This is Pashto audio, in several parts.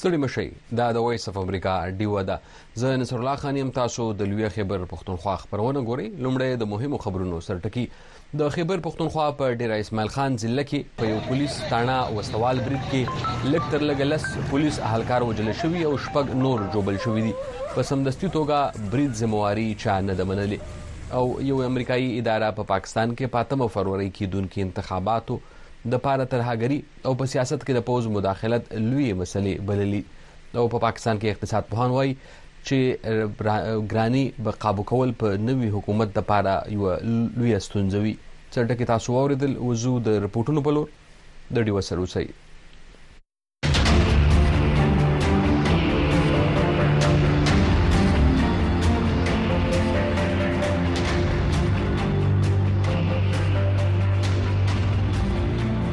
ستړي مشئ دا د وایس اف امریکا ډیوه ده زه نصر الله خان یم تاسو د لوی خیبر پښتونخوا خبرونه ګوري لومړی د مهمو خبرونو سرټکی د خیبر پښتونخوا په ډیره اسماعیل خان ضلع کې په یو پولیس تاڼه وسوال برید کې لږ تر لږه لس پولیس اهلکار وجل شوی او شپږ نور جوبل شوی دي په سمدستي توګه برید ذمہواری چا نه د منلې او یو امریکایي اداره په پا پاکستان کې پاتمه فروری کې دونکو انتخاباتو د پاره ترهاګری او په سیاست کې د پوځ مداخلت لویې مسلې بللي او په پاکستان کې اقتصاد پوهان وایي چې ګرانی به قابو کول په نوي حکومت د پاره یو لوی استونځوي څرټه کې تاسو اوریدل وزو د رپورټونو په لور د ډیو سره اوسئ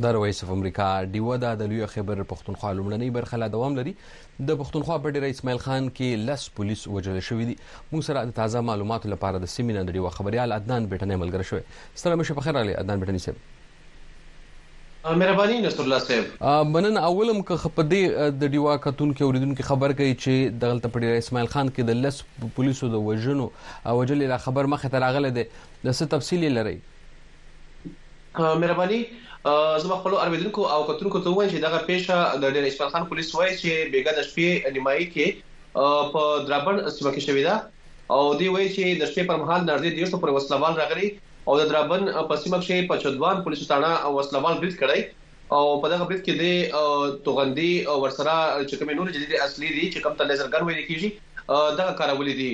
دا د وایس اف امریکا ډیوه ده د لوی خیبر پښتونخوا لومړنۍ برخه لا دوام لري د پښتونخوا په ډیره اسماعیل خان کې لس پولیس وژل شوې دي موږ سره د تازه معلوماتو لپاره د سیمینار د ډیوه خبريال عدنان بیٹنې ملګری شوی سلام شي په خیر علي عدنان بیٹنې صاحب مهرباني نصر الله صاحب منن اولم که په دې د ډیوا کتون کې اوریدونکو خبر کوي چې دغلت په ډیر اسماعیل خان کې د لس پولیسو د وژنو او وجلې لا خبر مخه تراغله ده د څه تفصیل لري مهرباني زه به خپلو اروېدونکو او کتونکو ته ووایم چې دغه پېښه د ډېره اسماعیل خان پولیس وايي چې بېګا د شپې نیمايي کې په درابڼ سیمه کې شوې ده او دوی وايي چې د شپې پر مهال نږدې دېرشو پورې وسلهوال راغلي او د درابن په سیمه کښې په چدوان پولیسو تاڼه وسلهوال برید کړی او په دغه برید کې د توغندي او ورسره چې کومې نور جديد اصلي دي چې کوم ته لیزر ګن ویل کیږي دغه کارولې دي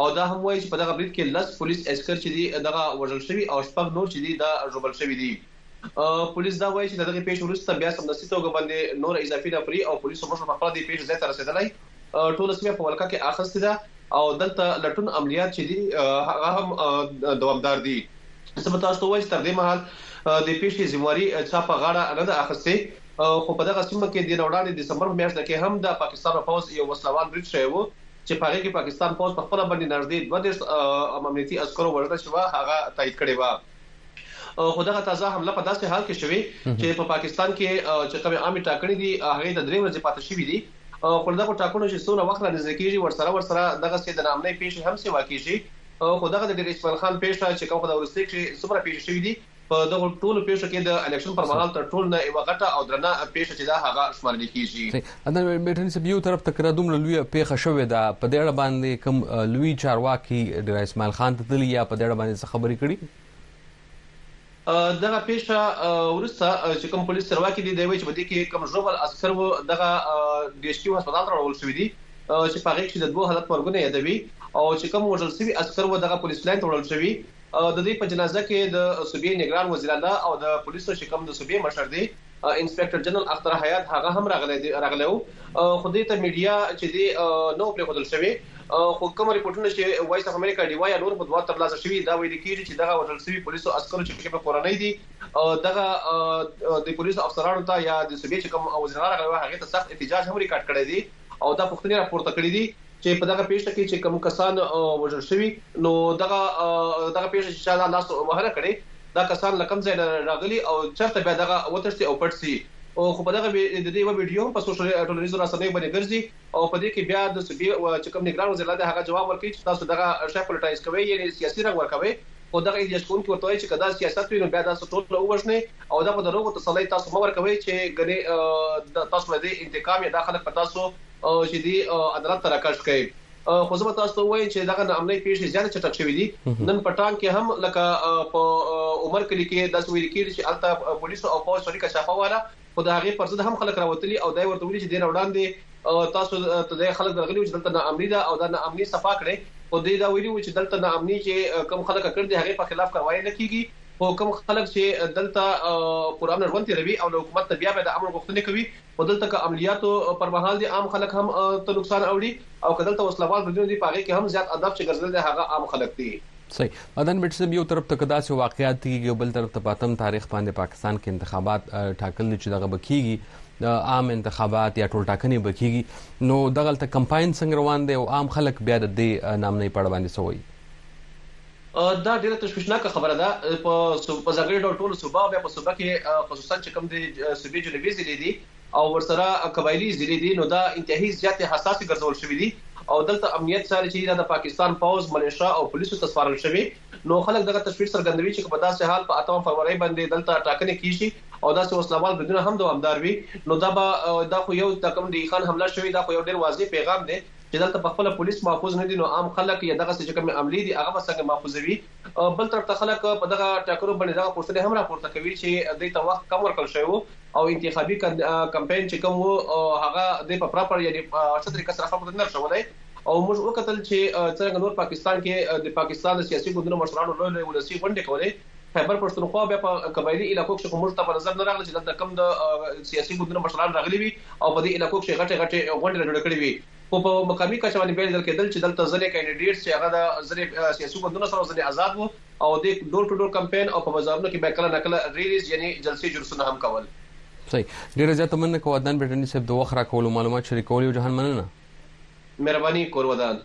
او دا هم وایي چې په دغه برید کې لس پولیس عسكر چې دي دغه وژل شوی او شپږ نور چې دي دا ژوبل شوی دي پولیس دا وایي چې دغه پیښ وروسته بیا سمدستي توګه باندې نور اضافي نفري او پولیسو مشر په خپل دې پیښ ځای ته رسیدلای ټوله سیمه په ولکه کې اخستې ده او دلته لټون عملیات چې دي هغه هم دوامدار دي زه به تاسو ته وایم چې تر دې مهال د پیښې ذمہواري چا په غاړه نه ده اخستې خو په دغه سیمه کې د نوړاندې دسمبر په میاشت کې هم د پاکستان پوځ یو وسلوال برید شوی وو چې په هغه کې پاکستان پوځ په خپل باندې نږدې 22 امنیتي عسکرو وژنه شوه هغه تایید کړې و خو دغه تازه حمله په داسې حال کې شوې چې په پاکستان کې چې کومه عامه ټاکنې دي هغه د درې ورځې پاتې شوې دي خو له دغو ټاکنو چې څونه وخت رانږدې کېږي، ورسره ورسره دغسې د ناامنۍ پېښې هم سېوا کېږي، خو دغه د ډېر اسماعیل خان پېښه چې کوم خو دا وروستۍ کښې څومره پېښې شوې دي، په دغو ټولو پېښو کښې د الېکشن پر مهال تر ټول نه ېوه غټه او درنه پېښه چې ده هغه شمارلې کېږي. صحیح ده مېټن صاحب، ېو طرف ته که دا دومره لويه پېښه شوې ده، په دې اړه باندې کوم لوی چارواکي ډېراسماعیل خان ته تللي يا په دې اړه باندې څه خبرې کړي؟ دغه پېښه وروسته چې کوم پولیس چارواکي دي دی وایي چې په دې کې کوم ژوبل عسکر وو دغه ډیشکیو هسپتال ته راوړل شوی دي چې په هغه کې د دوه حالت مرګونه یادوي او چې کوم وژل شوی عسکر و دغه پولیس لاین ته وړل شوی د دې په جنازه کې د صوبې نگران وزیر اعلی او د پولیسو چې کوم د صوبې مشر دی انسپکټر جنرال اختر حیات هغه هم راغلی و خو دې ته میډیا چې دی نه و پرېښودل شوی خو کوم رپورټونه چې وایس اف امریکا ډیوا یا نور خدوات ترلاسه شوي دا ویل کیږي چې دغه وژل شوي پولیسو عسکرو چې په کورنۍ دي دغه د پولیسو افسرانو ته یا د صوبې چې کوم وزیرغه راغلی و هغه ته سخت احتجاج هم ریکارډ کړی دی او دا پوښتنې راپورته کړې دي چې په دغه پېښه کې چې کوم کسان وژل شوي نو دغه دغه پېښه چې چا دا لاس وهنه کړې دا کسان له کوم ځای نه راغلي او چرته بیا دغه وتښتي او پټ سي او خو په دغه د دې یو ویډیو هم په سوشل ټولنیزو رسنیو باندې ګرځي او په دې کې بیا د صوبې چې کوم نگران وزیر لاندې هغه جواب ورکړي چې تاسو دغه شی پولیټایز کوي یعنی سیاسي رنګ ورکوي خو دغه احتجاج کوونکي ورته وایي چې که دا سیاست وي نو بیا تاسو ټول ووژنئ او دغو دروغو تسلۍ تاسو مه ورکوئ چې ګنې تاسو له دې انتقام یا دا خلک په تاسو چې دې عدالت ته راکش کړي خو زه به تاسو ته وایم چې دغه ناامنۍ پیښې زیات چټک شوې دي نن پټان کې هم لکه په عمر کلی کې د سویل کې چې الته پولیسو او پولیس شریکه چاپه واله خو د هغه پر ضد هم خلک راوتلي او دای ورته ویلي چې ډیر وړاندې تاسو ته د خلک درغلي چې دلته ناامني ده او دا ناامني صفا کړي او دې دا ویلي چې دلته ناامني چې کم خلک کړ دي هغه په خلاف کاروایی نه کیږي خو کوم خلک چې دلته پرامن ژوند تیروي او له حکومت ته بیا به د امن غوښتنه کوي خو دلته که عملیاتو پر مهال دي عام خلک هم ته نقصان اوړي او که دلته وسله وال بریدونه دي په هغې کې هم زیات ادب چې ګرځدل دی هغه عام خلک دي. صحیح مدن بټ صاحب یو طرف ته که داسې واقعات کیږي او بل طرف ته په اتم تاریخ باندې پاکستان کې انتخابات ټاکل دي چې دغه به کیږي عام انتخابات یا ټول ټاکنې به کیږي نو دغلته کمپاین څنګه روان دی او عام خلک بیا د دې نامنۍ په اړه باندې څه وایي دا ډېره تشویشناکه خبره ده په ځانګړي ډول ټولو صوبه او بیا په صوبه کې خصوصاً چې کوم د صوبې جنوبي ضلعې دي او ورسره قبایلي ضلعې دي نو دا انتهايي زیاتې حساسې ګرځول شوې دي او دلته امنیت چارې چې دي دا د پاکستان پوځ، ملېشه او پولیسو ته سپارل شوې نو خلک دغه تشویش څرګندوي چې که په داسې حال په اتمه فرورۍ باندې دلته ټاکنې کېږي او داسې وسله وال بریدونه هم دوامدار وي نو دا به دا خو یو د کوم د ایښان حمله شوې دا خو یو ډېر واضح پیغام دی چې دلته په خپله پولیس محفوظ نه دي نو عام خلک یا دغسې چې کومې عملې دي هغه به څنګه محفوظوي؟ بل طرف ته خلک په دغه ټاکنو باندې دغه پوښتنې هم راپورته کوي چې دوی ته وخت کم ورکړل شوی وو او انتخابي کمپاین چې کوم وو هغه دوی په پراپر یعنې ښه طریقه سره خلکو ته نه رسولی او موږ وکتل چې څنګه نور پاکستان کې د پاکستان د سیاسي ګوندونو مشرانو لوی لوی ولسي غونډې کولې خیبر پښتونخوا بیا په قبایلي علاقو کښې خو موږ ته په نظر نه راغلې چې دلته کوم د سیاسي ګوندونو مشران راغلي وي او په دې علاقو کښې غټې غټې غونډې را جوړې کړې وي خو په مقامي کچه باندې بیا لیدل کیدل چې دلته ځنې کینډیډیټس چې هغه د ځنې سیاسي ګوندونو سره ځنې ازاد وو او دې ډور ټو ډور کمپین او په بازارونو کښې بیا کله نا کله ریلیز یعنی جلسې جلسونه هم کول. صحیح ډیره زیاته مننه کوه ودان بریټنی صاحب د وخت راکولو معلومات شریکولو جهان مننه مهرباني کور ودان.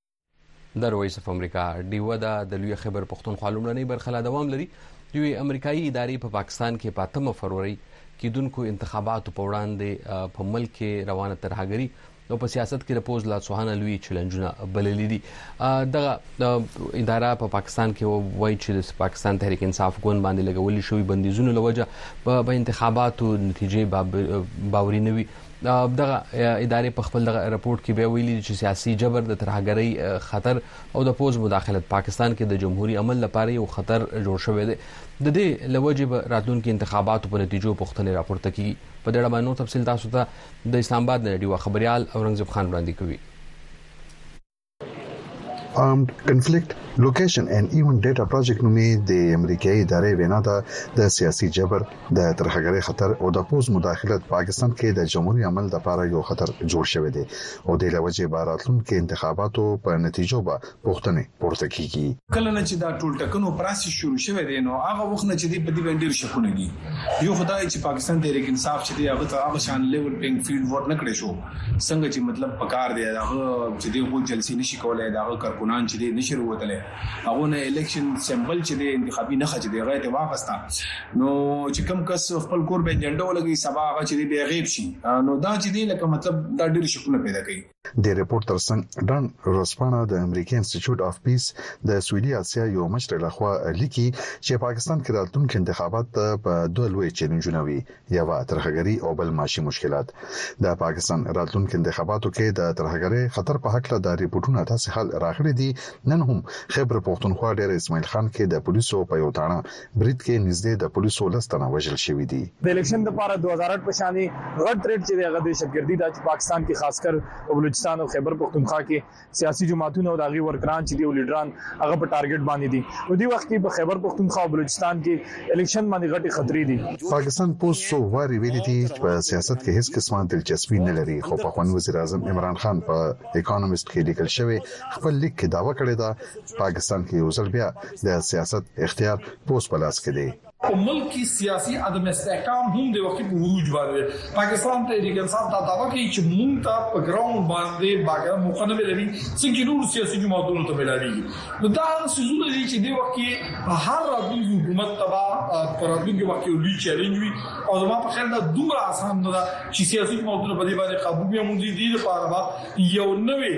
درویس اف امریکا ډیوه دا د لوی خبر پښتونخوا لومړنۍ برخه لا دوام لري دوی امریکایي ادارې په پاکستان کې په 8 فروری کېدونکو انتخاباتو په وړاندې په ملک کې روانه ترهګري او په سیاست کې د پوز لا څوهانه لوی چیلنجونه بللي دي دغه اداره په پاکستان کې وایي چې د پاکستان تحریک انصاف ګوند باندې لګولې شوې بندیزونو لوجه په انتخاباتو نتیجې باوري نه وي دغه ادارې په خپل دغه رپورت کې به ویلي چې سیاسي جبر د ترهګرۍ خطر او د پوز مداخلت پاکستان کې د جمهوریت عمل لپاره یو خطر جوړ شوی دی د دې لوجې به راتلونکي انتخاباتو په نتیجو پوښتنې راپورته کیږي په دې اړه نور تفصیل تاسو ته د اسلام آباد نه ډیوه خبريال اورنګزیب خان وړاندې کوي Armed Conflict لوکیشن اینډ ایونت ډیټا پروجیکټ نومې د امریکایي ادارې وینا ده د سیاسي جبر د ترهګرۍ خطر او د پوز مداخلت پاکستان کې د جمهوریت عمل د لپاره یو خطر جوړ شوی دی او د لوجې باراتلون کې انتخاباتو په نتیجو به پوښتنې پورته کیږي کله نه چې دا ټول ټکنو پراسي شروع شوی دی نو هغه وخت نه چې دی په دې باندې ډیر شکونه دي یو خدای چې پاکستان د ریګ انصاف چې دی هغه ته هغه شان لیول پینګ فیلډ ورنکړې شو څنګه چې مطلب پکار دی دا چې دی خو جلسې نشي کولای دا کارکونان چې دی نشي وروتلې هغه نه الیکشن سمبل چې دی انتخابي نه خچ دی غیر ته واغستا نو چې کم کس خپل کور به جنډو لګي سبا هغه چې دی غیب شي نو دا چې دی لکه مطلب دا ډیر شکونه پیدا کوي د رپورت ترڅنګ ډان رسپانه د امریکای انسټیټیوټ اف پیس د سویلي اسیا یو مشر لخوا لیکي چې پاکستان کې راتلونکي انتخابات په دوه لوی چیلنجونه وي یوه ترهګری او بل معاشي مشکلات د پاکستان راتلونکو انتخاباتو کې د ترهګری خطر په حق له د ریپورتونو داسې حل راغلي دي نن هم خبر پښتونخوا ډیر اسماعیل خان کې د پولیسو په یو تاڼه برید کې نږدې د پولیسو لستنه وژل شوی دي د الیکشن لپاره 2008 په شانې غټ ریټ چې د غدې شپګردي د پاکستان کې خاص کر په بلوچستان او خبر پښتونخوا کې سیاسي جماعتونه او د هغې ورکران چې دي او لیډران هغه په ټارګټ باندې دي نو دی وخت کې په خیبر پښتونخوا او بلوچستان کې الیکشن باندې غټې خطرې دي پاکستان پوسټ څو واري ویلي دي چې په سیاست کې هیڅ قسمه دلچسپي نه لري خو په خوان وزیر اعظم عمران خان په اکانومست کې لیکل شوی خپل لیک کې داوا کړې ده پاکستان کې یو ځل بیا د سیاست اختیار پوسټ په لاس کې دی په ملک کې سیاسي عدم استحکام هم د وخت په عروج باندې دی پاکستان تحریک انصاف دا دعوه کوي چې مونږ ته په ګراوند باندې باګه موقع نه ملوي څنګه نور سیاسي جماعتونو ته ملاوي نو دا هغه سيزونه دي چې د وخت کې هر راتلونکي حکومت تبا پر راتلونکي وخت یو لوی چیلنج وي او زما په خیال دا دومره اسان نه ده چې سیاسي جماعتونه په دې باندې قابو بیا مونږ دي لپاره یو نوې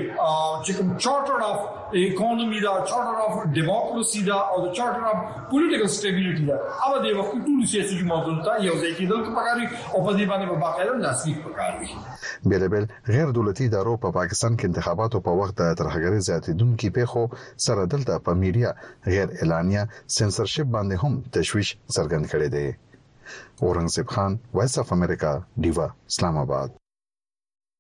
چې کوم چارټر اف اکانومي ده، چارټر اف ډیموکراسي ده او د چارټر اف پولیټیکل سټیبیلیټي ده. هغه د وخت ټول سیاسي جماعتونو ته یو ځای کېدل پکار وي او په دې باندې به باقاعده لاسلیک پکار وي. بېلا بېل غیر دولتي ادارو په پاکستان کې انتخاباتو په وخت د ترهګرۍ زیاتېدونکي پېښو سره دلته په میډیا غیر اعلانیه، سنسرشپ، باندې هم تشویش څرګند کړی دی. اورنګزېب خان، وایس اف امریکا، ډیوه، اسلام اباد.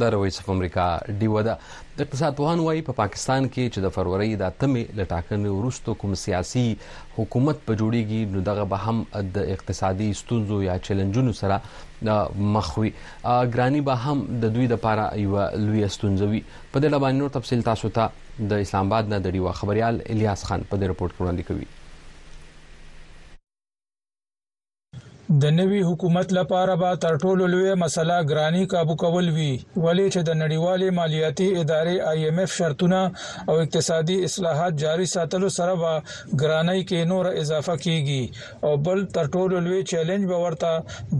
د رويس اف امریکا ډیو ده د اقتصاد پوهان وایي په پا پاکستان کې چې د فروری د اتمې لټاکنې وروسته کوم سیاسي حکومت په جوړیږي نو دغه به هم د اقتصادي ستونزو یا چیلنجونو سره مخ وي ګرانی به هم د دوی لپاره یو لوی ستونزوي په دې اړه باندې نور تفصیل تاسو ته د اسلام آباد نه د ډیوه خبريال الیاس خان په دې رپورت کې وړاندې کوي د نوي حکومت لپاره به تر ټولو لوی مسله ګرانی کابو کول وي ولې چې د نړیوالې مالیاتي ادارې آی ایم ایف شرطونه او اقتصادي اصلاحات جاري ساتلو سره به ګرانی کې نور اضافه کیږي او بل تر ټولو لوی چیلنج به ورته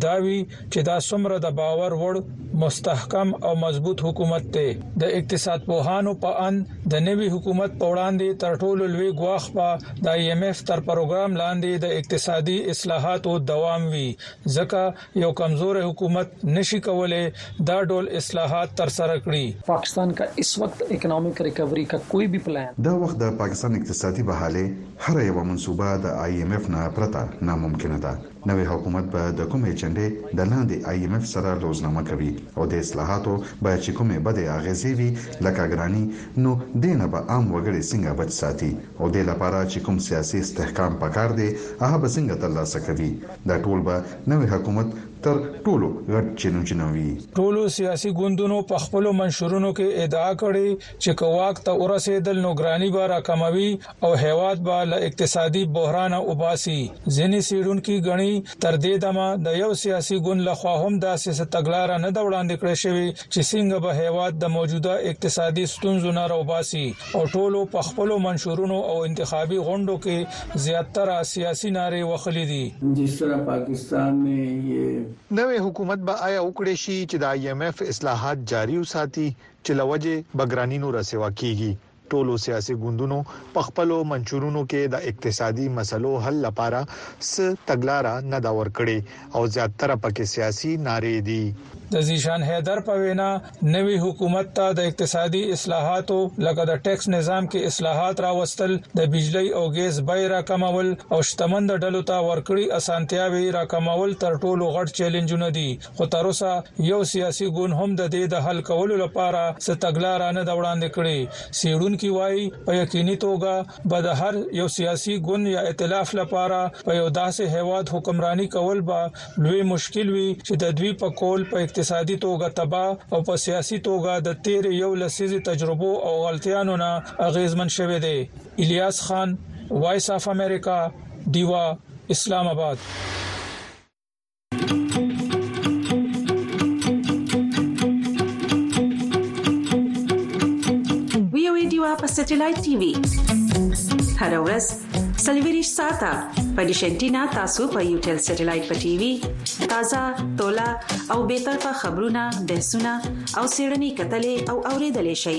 دا وي چې دا څومره د باور وړ مستحکم او مضبوط حکومت دی د اقتصاد پوهانو په ان د نوي حکومت په وړاندې تر ټولو لوی ګواښ به د ایم ایف تر پروګرام لاندې د اقتصادي اصلاحاتو دوام وي ځکه یو کمزوری حکومت نشی کولی دا ډول اصلاحات تر سره کړی. پاکستان کا اس وقت اکنامک ریکوری کا کوی بی پلان. دا وخت د پاکستان اقتصادی بحالی هره یوه منصوبه د آی ایم ایف نه پرته نا ممکنه ده. نوی حکومت به د کوم ایجنډی د لاندی آی ایم ایف سره لوظ نامه کوی او د اصلاحاتو به چی کومی بدی اغیزی وی لکه ګرانی نو دی نه به عام وګړی سنګه بچ ساتی او دی لپاره چی کوم سیاسی استحکام پکار دی هغه به سنګه تر لاسه کوی. دا ټول به نوی حکومت تر ټولو غټ چیلنجونه وي. ټولو سیاسي ګوندونو په خپلو منشورونو کې ادعا کړې چې که واک ته ورسېدل نو ګراني به راکموي او هېواد به له اقتصادي بحرانه وباسي. ځینې څېړونکي ګڼي، تر دې دمه د یو سیاسي ګوند له خوا هم داسې څه تګلاره نه ده وړاندې کړې شوې چې څنګه به هېواد د موجوده اقتصادي ستونزو نه راوباسي. او ټولو په خپلو منشورونو او انتخابي غونډو کې زیاتره سیاسي نارې وښلي دي. جس طرح پاکستان مې یې. نوی حکومت به آیا وکړی شی چی د آی ایم ایف اصلاحات جاری وساتی چی له وجی به ګرانی نوره سیوا کیږی ټولو سیاسی ګوندونو په خپلو منشورونو کی د اقتصادی مسلو حل لپاره څه تګلاره نده ورکړی او زیاتره پکې سیاسي نارې دي. د ذیشان حیدر په وینا، نوي حکومت ته د اقتصادي اصلاحاتو لکه د ټیکس نظام کې اصلاحات راوستل، د بجلۍ او ګیس بیې راکمول او شتمند ډلو ته ورکړي اسانتیاوې راکمول تر ټولو غټ چیلنجونه دي، خو تر اوسه یو سیاسي ګوند هم د دې د حل کولو لپاره څه تګلاره نه ده وړاندې کړې. څیړونکي وايي، په یقیني توګه، به د هر یو سیاسي ګوند یا ائتلاف لپاره په یو داسې هیواد حکمرانی کول به لوی مشکل وي چې د دوی په کول په اقتصادي توګه تباه او په سیاسي توګه د تیر یو لسیزې تجربو او غلطیانو نه اغیزمن شوی دی الیاس خان وایس اف امریکا ډیوا اسلام آباد ویوي دیوا په سټلایټ ټي وي هر ورځ سلویریش ساته په دیشنټینا تاسو په یو ټل سټلایټ په ټي وي تازه تولا او به طرفه خبرونه بحثونه او سیړنی کتلې او اوریدلې شي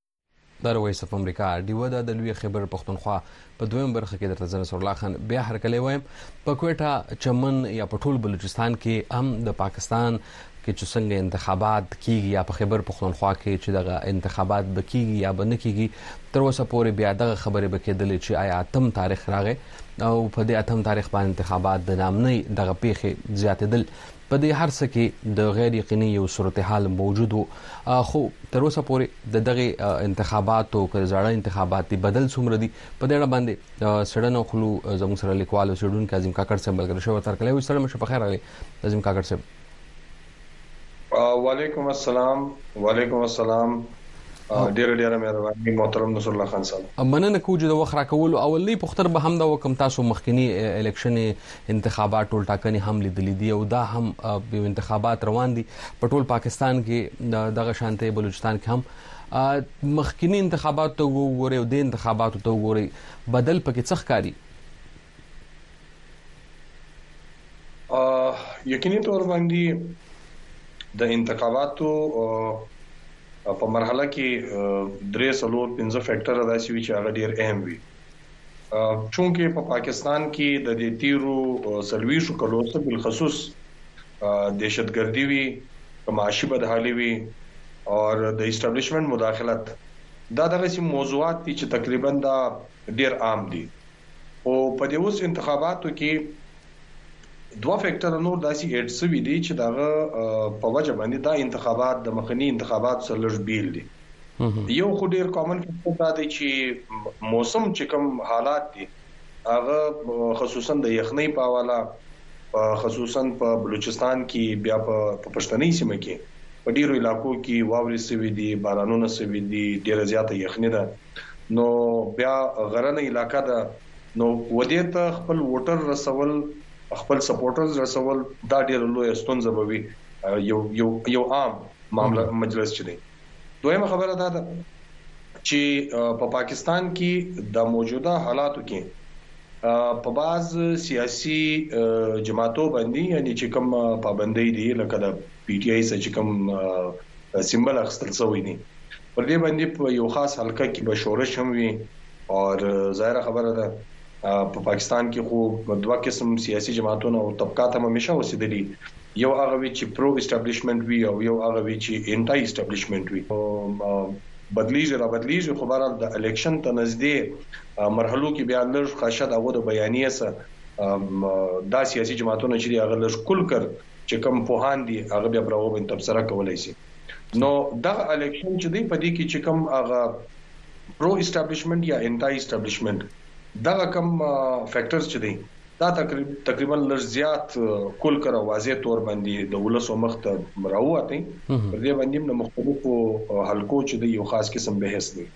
دا رويس اف امریکا ډیوه ده د لوی خیبر پښتونخوا په دویم برخه کې درته زنه سرلا خان بیا هر کله وایم په کوټه چمن یا په ټول بلوچستان کې هم د پاکستان کې چې څنګه انتخابات کیږي یا په خیبر پښتونخوا کې چې دغه انتخابات بکیږي یا بنه کیږي تر اوسه پورې بیا دغه خبرې بکیدلې چې آیا اتم تاریخ راغی او په دې اتم تاریخ باندې انتخابات د نامنۍ دغه پیخي زیاتېدل په دې هر څه کې د غیر یقیني یو صورتحال موجود و، خو تر اوسه پورې د دغه انتخاباتو که زاړه انتخابات دي بدل څومره دي په دې اړه باندې څېړنه وکړو. زموږ سره لیکوال او څېړونکی عظیم کاکړ صاحب ملګری شوی تر کله یو ستړی مشه په خیر راغلی عظیم کاکړ صاحب. وعلیکم السلام وعلیکم السلام ډیره ډیره مهرباني محترم نصر الله خان صاحب مننه کوم چې د وخت راکولو اولنۍ پوښتنه به همدا وکم تاسو مخکنی الیکشن انتخابات ټولټاکنې هم لیدلې دي او دا هم یو انتخابات روان دي په ټول پاکستان کې دغه شانته بلوچستان کې هم مخکینی انتخابات ته وګورئ او د انتخاباتو ته وګورئ بدل پکې څه ښکاری یقیني تور باندې د انتخاباتو په مرحله کې درې سلور پنځه فیکټر داسې وی چې هغه ډیر اهم وي چونکه په پاکستان کې د دې تیرو څلويشو کلو څخه بل خصوص دهشتګردي وي معاشي بدحالي وي او د اسټابلیشمنت مداخلت دا دغه سي موضوعات دي چې تقریبا دا ډیر عام دي او په دې اوس انتخاباتو کې دوه فیکټر نور داسي اډ سوي دي چې دغه په وجه باندې دا انتخابات د مخنی انتخابات سره لږ بیل دي یو خو ډیر کامن فکر دا دی چې موسم چې کوم حالات دي هغه خصوصا د یخنۍ په حواله خصوصا په بلوچستان کې بیا په پښتني سیمه کې په ډیرو علاقو کې واورې سوي دي بارانونه سوي دي ډیره زیاته یخني ده نو بیا غرنه علاقہ ده نو ودې ته خپل ووټر رسول خپل سپورټرز رسول دا ډیره لوی ستونزه به وي یو یو یو عام معاملې مجلس چي دویمه خبره دا ده چی په پاکستان کی د موجوده حالاتو کی په بعض سیاسی جماعتو باندی یعنی چی کوم پابندی دی لکه د پی ټی آی سره چی کوم سیمبل اخستل سوی دی پر دی باندی په یو خاص حلقه کی به شورش هم وی او ظاهره خبره ده په پاکستان کې خو دوه قسم سیاسي جماعتونه او طبقات هم همیشه اوسېدلي، یو هغه وي چې پرو اسټبلشمنټ وي او یو هغه وي چې انټای اسټبلشمنټ وي. بدلېږي رابدلېږي خو بهرحال د الیکشن ته نزدې مرحلو کې بیا لږ خشه د هغو د بیانیې سه دا سیاسي جماعتونه چې دي هغه لږ کل کر چې کوم پوهان دي هغه بیا پر هغو باندې تبصره کولای شي. نو دغه الیکشن چې دی په دې کې چې کوم هغه پرو اسټبلشمنټ یا انټای اسټبلشمنټ دغه کوم فکټرز چې دی دا تقریبا لږ زیات کول کر واضح تور باندې د ولسو مخ ته راوته پر دې باندې د مختلفو حلقو چې د یو خاص قسم بحث دی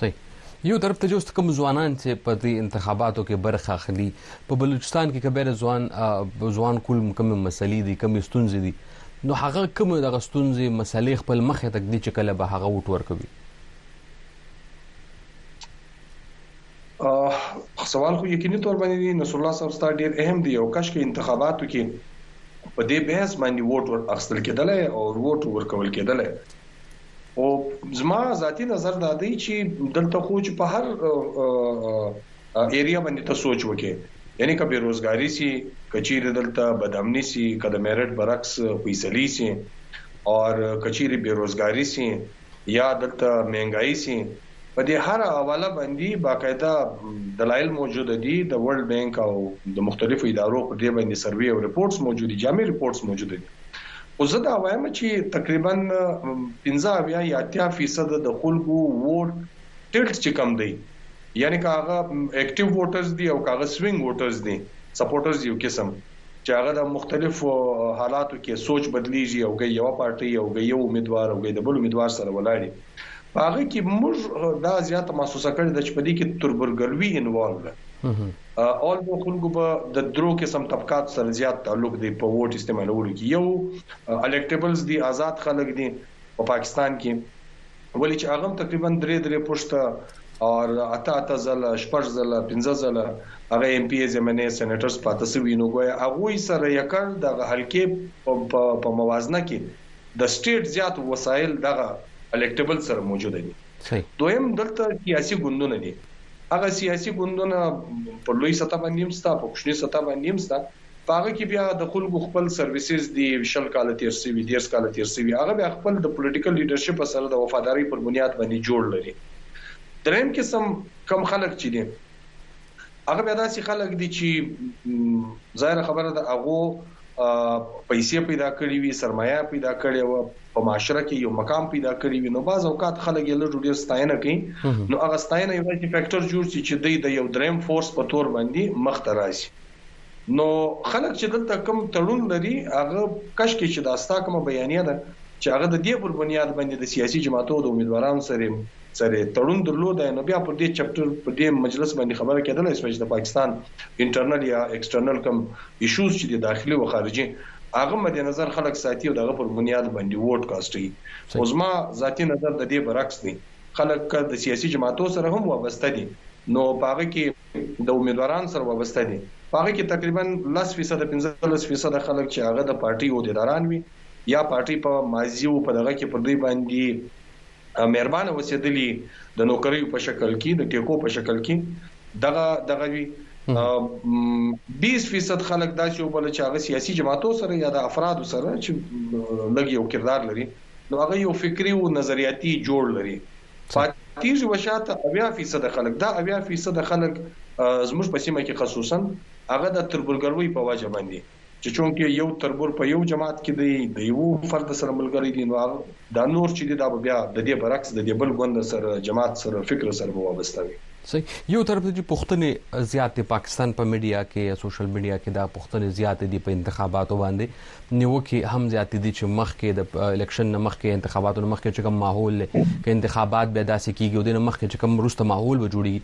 صحیح یو طرف ته جوست کوم ځوانان چې په دې انتخاباتو کې برخه اخلي په بلوچستان کې کبیر ځوان ځوان کول کوم مسلې دي کوم ستونزې دي نو هغه کوم د غستونزې مسلې خپل مخه تک دي چې کله به هغه وټور کوي سوال خو یقیني تور باندې دی نصر الله صاحب ستا ډیر اهم دی او کش کې انتخاباتو کې په دې بحث باندې ووټ ور اخستل کېدلای او ووټ ورکول کېدلای او زما ذاتی نظر دا دی چې دلته خو چې په هر ایریا باندې ته سوچ وکې یعنی که بیروزګاری سي کچیر دلته بدامنی سي کله میرټ برعکس فیصلی سي او کچیر بیروزګاری سي یا دلته مهنګايي سي په دې هر حواله باندې باقاعده دلایل موجود دي د ورلد بانک او د مختلفو ادارو په دې باندې سروي او رپورټس موجود دي جامع رپورټس موجود دي خو زه دا وایم چې تقریبا 15 یا 80% د خلکو ووټ ټلټ چې کم دی یعنی کاغه اکټیو ووټرز دي او کاغه سوینګ ووټرز دي سپورټرز یو قسم چې هغه د مختلفو حالاتو کې سوچ بدليږي او ګي يوه پارټي او ګي يو اميدوار او ګي د بل اميدوار سره ولاړي په هغه کې موږ دا زياته محسوسه کړې ده چې په دې کې تربرګلوي انوالو ده اول د خلکو به د درو قسم طبقات سره زیات تعلق دی په ووټ استعمالولو کې یو الیکټیبلز دی آزاد خلک دي په پاکستان کې ولې چې هغه هم تقریبا درې درې پښته او اته اته ځله شپږ ځله پنځه ځله هغه ایم پی ایز ایم ان ای سېنیټرز پاتې شوي نو ګویا هغوی سره یې کړ دغه حلقې په موازنه کې د سټیټ زیات وسایل دغه الیکټیبل سره موجود دي دویم دلته سیاسي ګوندونه دي هغه سیاسي ګوندونه په لوی سطح باندې هم ستا په کوچني سطح باندې هم ستا په هغه کې بیا د خلکو خپل سرویسز دي، شل کاله تېر شوي، دېرش کاله تېر شوي، هغه بیا خپل د پولیټیکل لیډرشیپ سره د وفادارۍ پر بنیاد باندې جوړ لري. درېیم قسم کوم خلک چې دي، هغه بیا داسې خلک دي چې ظاهره خبره ده هغو پیسې پیدا کړي وي، سرمایه پیدا کړې وه، په معاشره کې یو مقام پیدا کړی وي، نو بعض اوقات خلک یې لږ ډېر ستاینه کوي، نو هغه ستاینه یو داسې فکټر جوړ شي چې دی د یو درېیم فورس په تور باندې مخته راشي. نو خلک چې دلته کوم تړون لري هغه کش کې چې دا ستا کومه بیانیه ده چې هغه د دې پر بنیاد باندې د سیاسي جماعتو د امیدوارانو سره سره تړون درلودای نو بیا پر دې چپټر پر دې مجلس باندې خبره کېدلای شوه چې د پاکستان انټرنل یا ایکسټرنل کوم ایشوز چې د داخلي او خارجي هغه مد نظر خلک ساتي او دغه پر بنیاد باندې ووټ کاسټوي خو زما ذاتي نظر د دې برعکس دی خلک د سیاسي جماعتو سره هم وابسته دي نو په هغه کې د امیدوارانو سره وابسته دي په هغه کې تقریباً لس فیصده پنځلس فیصده خلک چې هغه د پارټۍ عهدیداران وي یا پارټۍ په ماضي او په دغه کې پر دوی باندې مهربانه وسیدلی د نوکریو په شکل کې د ټیکو په شکل کې دغه دغه وی 20% خلک داسې وبل چې هغه سیاسي جماعتو سره یا د افراد سره چې لګي او کردار لري نو هغه يو فکري او نظرياتي جوړ لري پاتيږي وشاته اویا فیصد خلک دا اویا فیصد خلک زموږ په سیمه کې خصوصا هغه د تربورګروي په وجه باندې چې چونکه یو تربور په یو جماعت کې دی د یو فرد سره ملګری دی نو دا نور چې دی دا بیا د دې برعکس د دې بل ګوند سره جماعت سره فکر سره به وابسته وي صحیح یو طرف ته پښتنې زیات پاکستان په میډیا کې یا سوشل میډیا کې دا پښتنې زیات دي په انتخاباتو باندې نیوکې هم زیاتې دي چې مخکې د الیکشن نه مخکې انتخاباتو نه مخکې چې کوم ماحول دی که انتخابات بیا داسې کیږي او د نه مخکې چې کوم وروسته ماحول به جوړیږي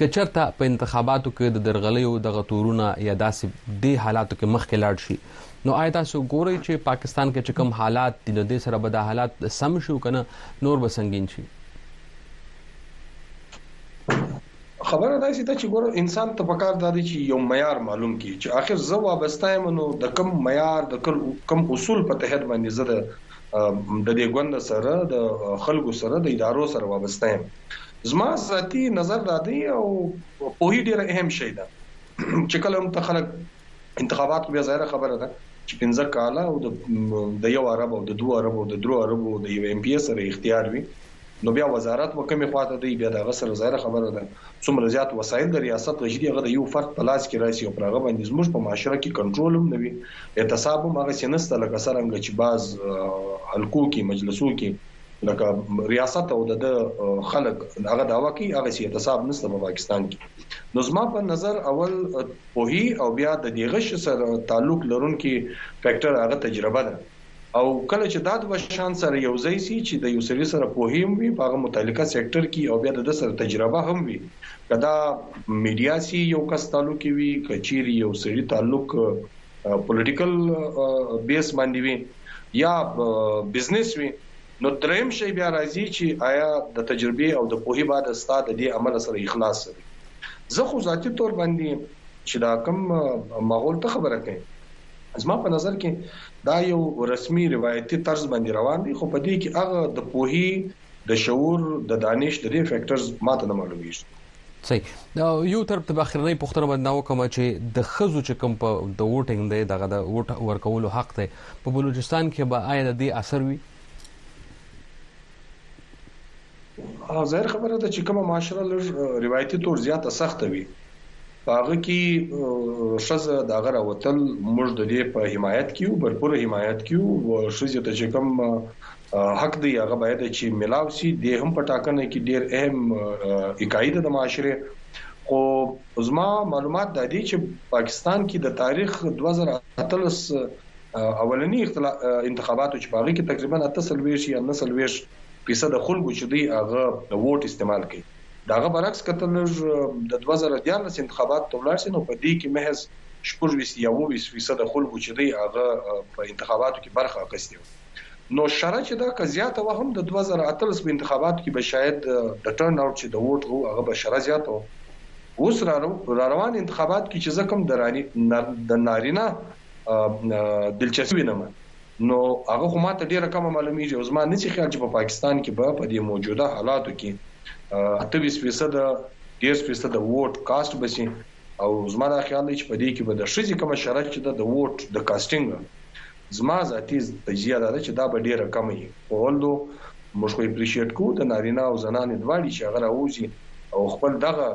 که چرته په انتخاباتو کې د درغلیو دغه تورونه یا داسې د حالاتو کې مخکې لاړ شي نو آیا تاسو ګورئ چې پاکستان کې چې کوم حالات دي نو د سره به د حالات سم شي او کنه نور به سنگین شي خبره داسې ده چې ګوره انسان ته پکار دا دی چې یو معیار معلوم کړي چې اخر زه وابسته یم نو د کوم معیار د کوم اصول په تحت باندې زه د د دې ګوند سره د خلکو سره د ادارو سره وابسته یم زما ذاتی نظر دا دی او په هی ډیر اهم شی ده چې کله هم ته خلک انتخابات بیا ظاهره خبره ده چې پنځه کاله او د یو عرب او د دوه عرب او د درو عرب او د یو ایم پی اس سره اختیار وي نو بیا وزارت به کومې خوا ته دی بیا د هغه سره ظاهره خبره ده څومره زیات وسایل د ریاست غشي دي هغه د یو فرد په لاس کې راشي او پر هغه باندې زموږ په معاشره کې کنټرول هم نه وي اعتصاب هم هغسې نشته لکه څرنګه چې بعض حلقو کې مجلسو کې لکه ریاست او د خلک هغه داوا کوي هغه سي اعتصاب نشته په پاکستان کې نو زما په نظر اول په هي او بیا د دې غش سره تعلق لرونکي فیکټر هغه تجربه ده او کله چې دا دوه شان سره یو ځای سي چې د یو سړي سره پوهي هم وي په هغه متعلقه سیکټر کي او بیا د ده سره تجربه هم وي که دا میډیا سي یو کس تعلق وي که چیري یو سړي تعلق پولیټیکل بیس باندې وي یا بزنس وي نو دریم شی بیا راځي چې آیا د تجربه او د پوهي بعد استاد د دې عمل سره اخلاص وي زه خو ذاتی تور باندې چې دا کم ماحول ته خبره کوي زما په نظر کې دا یو رسمي روایتي طرز باندې روان دی خو په دې کې هغه د پوهي د شعور د دانش د دې فیکټرز ماته نه معلومیږي صحیح دا یو طرف ته بخرنۍ پښتنه باندې نو کوم چې د خزو چې کوم په د ووټینګ دی دغه د ووټ ورکولو حق دی په بلوچستان کې به آیا د دې اثر وي ظاهر خبره ده چې کومه معاشره لږ روایتي طور زیاته سخته وي په هغه کې شزه د غره وتل موږ د دې په حمایت کې او برپور حمایت کې او شزه ته چې کوم حق دی هغه باید چې ملاو سي د هم په ټاکنه کې ډیر اهم اکایي د معاشره خو زما معلومات د دې چې پاکستان کې د تاریخ 2013 اولنی انتخاباتو چې باغی کې تقریبا 8 سلويش یا 9 سلويش فیصده خلکو چې دوی هغه ووټ استعمال کړ. د هغه برعکس که ته لږ د دوه زره دیارلس انتخاباتو ته ولاړ شې نو په دې کې محض شپږ ویشت یا اووه ویشت فیصده خلکو چې دوی هغه په انتخاباتو کې برخه اخیستې وه نو شره چې دا که زیاته وه هم د دوه زره اتلس په انتخاباتو کې به شاید د ټرن اوټ چې د ووټ وو هغه به شره زیاته وه. اوس را روان انتخابات کې چې زه کوم د نارینه دلچسپي وینم نو هغه خو ماته ډېره کمه معلومېږي او زما نه سي خیال چې په پاکستان کې به په دې موجوده حالاتو کې اته ویشت فیصده دېرش فیصده ووټ کاسټ به سي او زما دا خیال دی چې په دې کې به د ښځې کومه شرح چې ده د ووټ د کاسټینګ زما ذاتي تجزیه دا ده چې دا به ډېره کمه وي خو اولدو موږ خو اپریشیټ کوو د نارینه او زنانې دواړي چې هغه راوځي او خپل دغه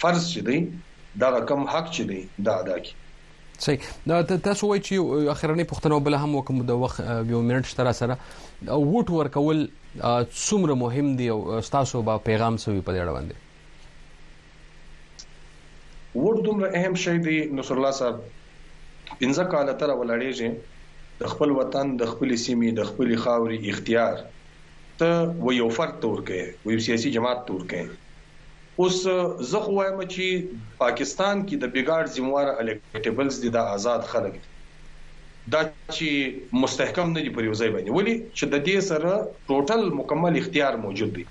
فرض چې دی دغه کم حق چې دی دا ادا کړي صحیح دا تاسو وایي چې اخرنۍ پښتنه بل هم وکم د وخت یو منټ شته را سره ووټ ورکول څومره مهم دی او تاسو به پیغام سوي په دې اړه باندې ووټ دومره اهم شی دی نصر الله صاحب پنځه کال تر ولاړېږي د خپل وطن د خپل سیمې د خپل خاورې اختیار ته و یو فرد تور کې و یو سیاسي جماعت تور کې اوس زه خو وایم چی پاکستان کی د بګاړ ذموار الیکټیبلز دی دا ازاد خلک دی دا چی مستحکم ندی پر یو ځای باندی ولی چی ددی سره ټوټل مکمل اختیار موجود دی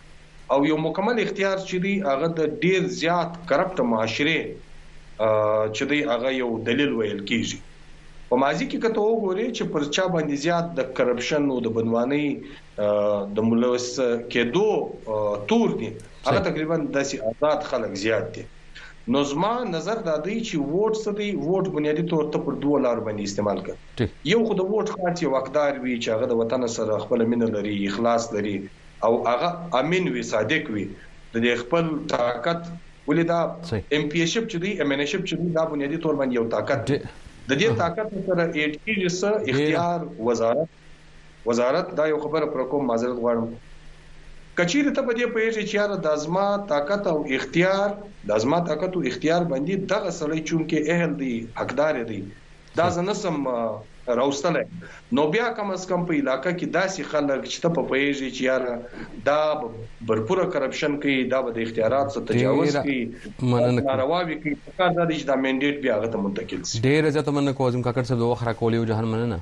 او یو مکمل اختیار چی دی هغه د ډیر زیات کرپټ معاشری چی دی هغه یو دلیل ویل کیږی په ماضی کی که ته وګوری چی پر چا باندی زیات د کرپشن او د بندوانی د ملوث کېدو تور دي هغه تقریبا داسې آزاد خلک زیات دي نو زما نظر دا دی چې ووټ څه دی ووټ بنیادی تور ته پر دوه لار باندې استعمال کړه یو خو د ووټ خاص یو حقدار وي چې هغه د وطن سره خپل مینه لري اخلاص لري او هغه امین وي صادق وي د خپل طاقت ولې دا ایم پی شپ چې دی ایم ان شپ چې دی دا بنیادی تور باندې یو طاقت دی د دې طاقت سره ایډ کیږي اختیار وزارت وزارت دا یو خبره پر کوم معذرت غواړم که چیرې ته په دې پوهیږې چې یاره دا زما طاقت او اختیار دا زما طاقت او اختیار باندې دغه سړی چونکه اهل دی حقدار دی دا زه نسم راوستلی نو بیا کم از کم په علاقه کې داسې خلک چې ته په پوهیږې چې یاره دا برپوره کرپشن کوي دا به د اختیارات څخه تجاوز کوي مننه رواوي کوي په کار دا چې دا منډیټ بیا غته منتقل شي ډیر زه ته مننه کوم کاکړ صاحب د وخت را کولې او جهان مننه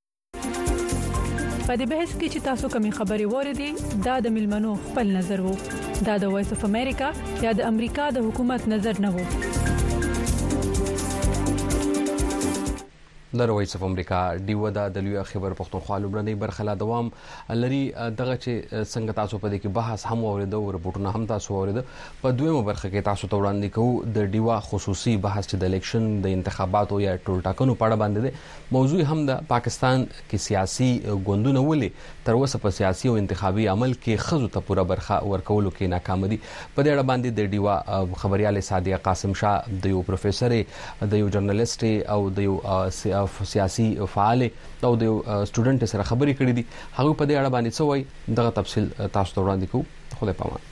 په دې بحث کې چې تاسو کومې خبرې وره دي دا د ملمنو خپل نظر وو دا د وایس اف امریکا یا د امریکا د حکومت نظر نه وو د رويس اف امریکا دیو دا د لوی خبر پښتونخوا لومړنۍ برخه لا دوام لري دغه چې څنګه تاسو په دې کې بحث هم اوریدو او رپورټونه هم تاسو اوریدو په دویمه برخه کې تاسو ته وړاندې کوو د دیوا خصوصي بحث چې د الیکشن د انتخاباتو یا ټولټاکنو په اړه باندې موضوع هم ده پاکستان کې سیاسي ګوندونه ولې تر اوسه په سیاسي او انتخابي عمل کې خزو ته پوره برخه ورکولو کې ناکام دي په دې اړه باندې د ډیوا خبريال سادیه قاسم شاه د یو پروفیسور د یو جرنالست او د یو سیاسي فعال او د یو سټوډنټ سره خبرې کړې دي هغه په دې اړه باندې څه وایي دغه تفصیل تاسو ته وړاندې کوو خدای پامان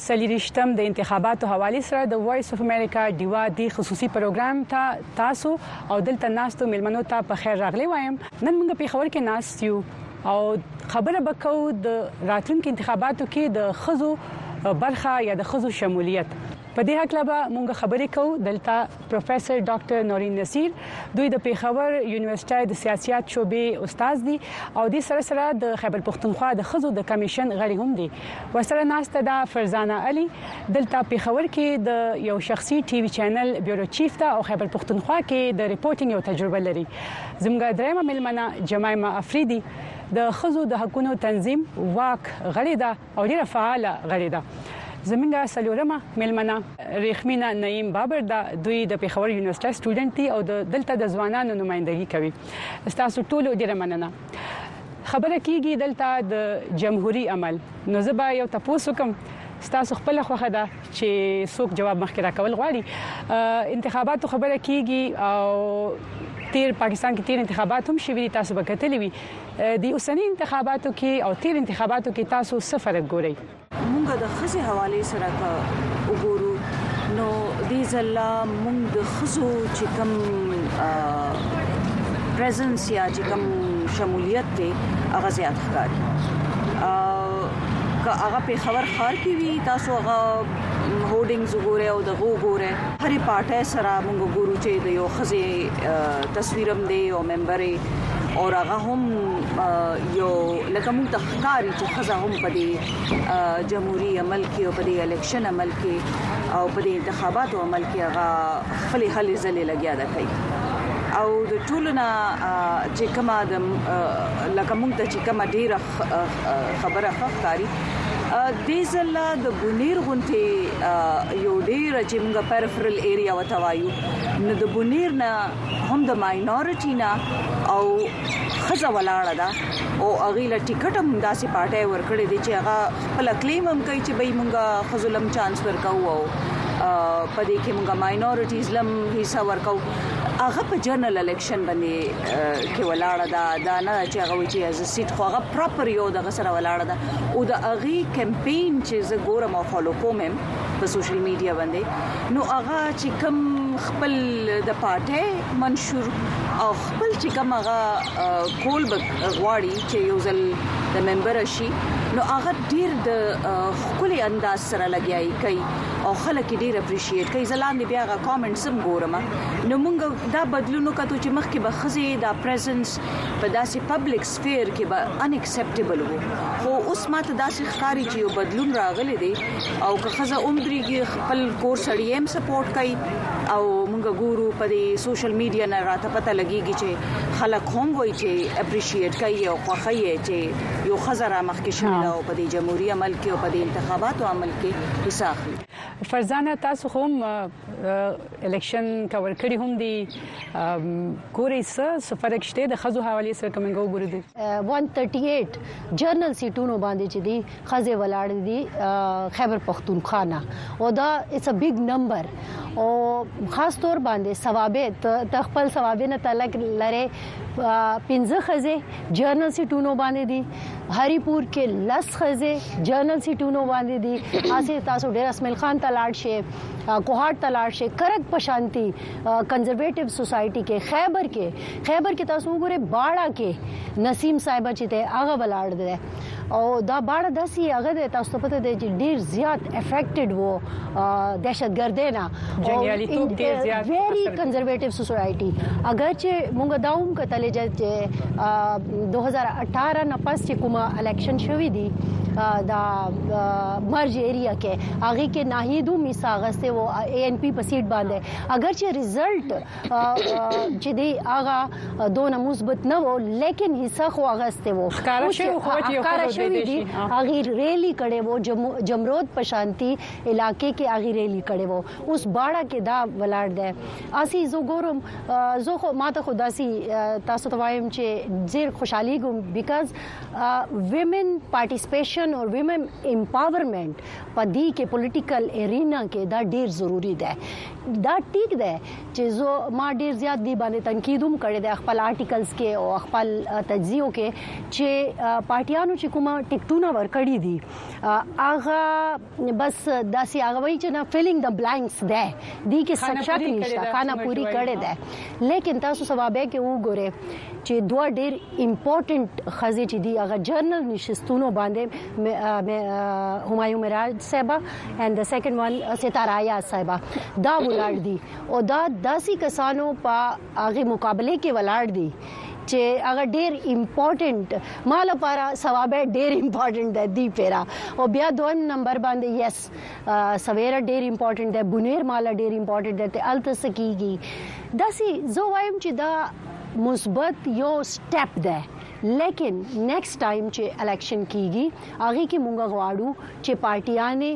څلویښتم، د انتخاباتو حوالې سره د وایس اف امریکا ډیوه دې خصوصي پروګرام ته تاسو او دلته ناستو میلمنو ته په خیر راغلې وایم. نن موږ پیښور کې ناست یو او خبره به کوو د راتلونکي انتخاباتو کې د ښځو برخه یا د ښځو شمولیت. په دې هکله به موږ خبرې کوو دلته پروفیسر ډاکټر نورین نصیر دوی د پیښور یونیورسټۍ د سیاسیات شعبې استاد دي او دې سره سره د خیبر پښتونخوا د ښځو د کمیشن غړې هم دي. ورسره ناسته ده فرزانه علي دلته پیښور کې د یو شخصي ټي وي چینل بیورو چیف ده او خیبر پښتونخوا کې د ریپورتینګ یو تجربه لري زموږ درېمه ملمنه جمایمه افریدي د خزو د حقونو تنظیم واک غړې ده او ډیره فعاله غړې ده زمونږه سلورمه ملمنه ریخمینا نعیم بابر دا دوی د پیښور یونیورسيټي سټوډنټ دي او د دلته د ځوانانو نمائندګي کوي تاسو ټول ډیره مننه خبره کیږي دلته د جمهوری عمل نو زه به یو تپوس وکم ستاسو خپل خوخه ده چې څوک جواب مخکې راکول غواړي انتخاباتو خبره کیږي او تیر پاکستان کې تیر انتخابات هم شوي تاسو به کتلی وي د اوسنی انتخاباتو کې او تیر انتخاباتو کې تاسو څه فرق ګورئ مونږ د خزه حواله سره کا وګورو نو دې ځلا مونږ د خزو چې کوم پریزنس یا چې کوم شمولیت دی هغه زیات ښکاري که هغه په خبر خار کې وي تاسو هغه هورډینګز وګوره او د غو ګوره هرې پارټي سره موږ ګورو چې د یو خزه تصویرم دی او ممبرې او هغه هم یو لکه موږ ښکاري چې خزه هم په دې جمهوریت عمل کې او په دې الیکشن عمل کې او په دې انتخاباتو عمل کې هغه خپل هلې ځلې لګیا ده کوي او د ټولنا چې کومه د لکه مونږ ته چې کومه ډیره خبره ښکاری د زلا د بنیر غونتی یو ډیر چې موږ پرفرل ایریا وتوایو نو د بنیر نه هم د ماینورټی نه او ښځه ولاړه ده او هغې له ټیکټ هم داسې پارټۍ ورکړی دی چې هغه خپل کلیم هم کوي چې به موږ ښځو لم چانس ورکو او په دې کې موږ ماینورټیز لم حصہ ورکو هغه په جنرال الیکشن باندې کې ولاړه ده دا نه چې هغه وی چې از سیټ خو هغه پراپر یو دغه سره ولاړه ده او د هغه کمپاین چې زه ګورم او فالو کوم په سوشل میډیا باندې نو هغه چې کم خپل د پارټي منشور او خپل چې کوم هغه کول به غواړي چې یو ځل د ممبر شي نو هغه ډیر د خپل انداز سره لګیایي کوي او خلک ډیر اپریشیټ کوي زلاندې بیا غا کامنټس هم ګورم نو موږ دا بدلونو کتو چې مخکې به خزي دا پریزنس په داسې پبلک پير کې به ان اکسپټیبل وو خو اوس ماته داسې ښکاري چې یو بدلون راغلی دی او که خزه اومدريږي خپل کور سړی هم سپورټ کوي او موږ ګورو په دې سوشل میډیا نه راته پته لګيږي چې خلک هم وایي چې اپریشیټ کوي او خوخه یې چې یو خزه را مخ کې شوی او په دې جمهوریت عمل کې او په دې انتخاباتو عمل کې حصہ اخلي فرزانه تاسو هم الیکشن کور کړی هم دی ګوري څه سفرک شته د خزو حواله سره کومه ګوري دی 138 جرنل سیټونو باندې چې دی خزه ولاړ دی خیبر پختونخوا نه او دا اټس ا بیگ نمبر او خاص تور باندې ثوابت ته خپل ثوابې نه تعلق لري پنځه خزه جرنل سیټونو باندې دي هریپور کې لس خزه جرنل سیټونو باندې دي اسه تاسو ډیر اسمل خان ته لاړ شئ کوهاټ ته لاړ شي کرک په شانتي کنزرویټیو سوسایټي کې خیبر کې خیبر کې تاسو وګورئ باړه کې نسیم صاحب چې ته هغه ولاړ دی او دا باړه داسي هغه د تاسو ته پته دی چې ډیر زیات افیکټډ وو دهشتګردۍ نه جنګیالیتوب ډیر زیات ویری کنزرویټیو سوسایټي اگر چې موږ دا هم کتل چې 2018 نه پس چې کومه الیکشن شوې دي دا مرج ایریا کې هغه کې ناهید هم حصہ اغسته وو ای ان پی په سیټ باندې اگر چې رزلټ چې دی هغه دونه مثبت نه وو لیکن حصہ خو اغسته وو ښکارا شوی خو چې ښکارا شوی دی هغه ریلی کړي وو جمرود په شانتي علاقې کې هغه ریلی کړي وو اوس باړه کې دا ولاړ دی اسی زو ګورم زه خو ماته خو داسي تاسو ته وایم چې زیر خوشحالي ګم بیکاز ویمن پارټیسپیشن او ویمن امپاورمنټ په دې کې پولیټیکل ارینا کې دا ډیر ضروری ده دا ټیک ده چې زه ما ډیر زیات دی باندې تنقید هم کړی د خپل آرټیکلز کې او خپل تجزیو کې چې پارټیانو چې کومه ټیکټونه ورکړي دي هغه بس داسې هغه وایي چې نه فیلینګ د بلانکس ده دی کې سچاټ نشته خانه پوری کړی ده لیکن تاسو سوابه کې وګوره چې دوه ډیر امپورټنت خزه چې دی هغه جرنل نشستونو باندې همایون مراج صاحب اند د سیکنډ وان ستاره یا صاحب دا ولر دي او دا داسي کسانو په هغه مقابله کې ولاړ دي چې هغه ډیر امپورټنت ما لپاره ثواب ډیر امپورټنت دی دی پیرا او بیا دویم نمبر باندې یس سویر ډیر امپورټنت دی بونیر مال ډیر امپورټنت دی ته الته سکیږي دا سي زه وایم چې دا مثبت یو سټپ دی لیکن نیکسټ ټایم چې الیکشن کیږي هغه کې مونږ غواړو چې پارټیانه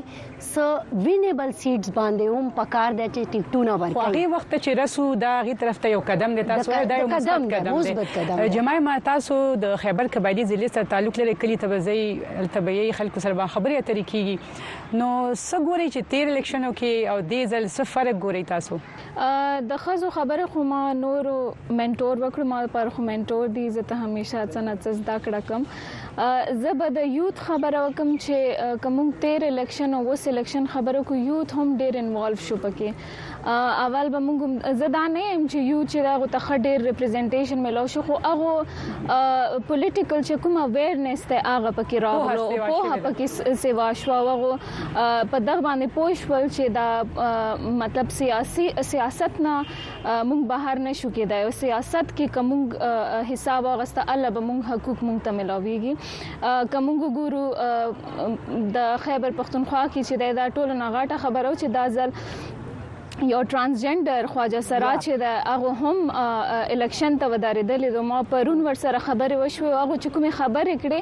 څه وینیبل سیټس باندې هم پکار دی چې ټیکټونه ورکړي خو هغه وخت چې رسو دا غي طرف ته یو قدم دی تاسو دا یو مثبت قدم دی جماعي ما تاسو د خیبر قبایلی ضلع سره تعلق لري کلی تبزي التبيي خلکو سره با خبرې اترې کیږي نو سګوري چې تیر الیکشنو کې او دې ځل سفر ګوري تاسو د خزو خبره خو ما نور منټور وکړو ما پر خو منټور دي زه ته همیشه څه نه څه زده کړه کوم زه به د یوت خبره وکم چې کوم تیر الیکشن او وس الیکشن خبرو کو یوت هم ډیر انوالو شو پکې اول به موږ زه دا نه يم چې یوت چې دا غو ته ډیر ریپرزینټیشن ملو شو خو هغه پولیټیکل چې کوم اویرنس ته هغه پکې راغلو په هغه پکې سیوا شو هغه په دغه باندې پوه شول چې دا مطلب سیاسي سیاست نه موږ بهر نه شو کېدای او سیاست کې کوم حساب واغسته الله به موږ حقوق موږ ته ملاويږي کوم ګورو د خیبر پښتونخوا کې چې دا ټولو نه غاټه خبرو چې دا ځل یو ترانسجندر خواجه سراج چې د هغه هم الیکشن ته ودارېدل د ما پرون ور سره خبرې وشوې او هغه چې کومې خبرې کړې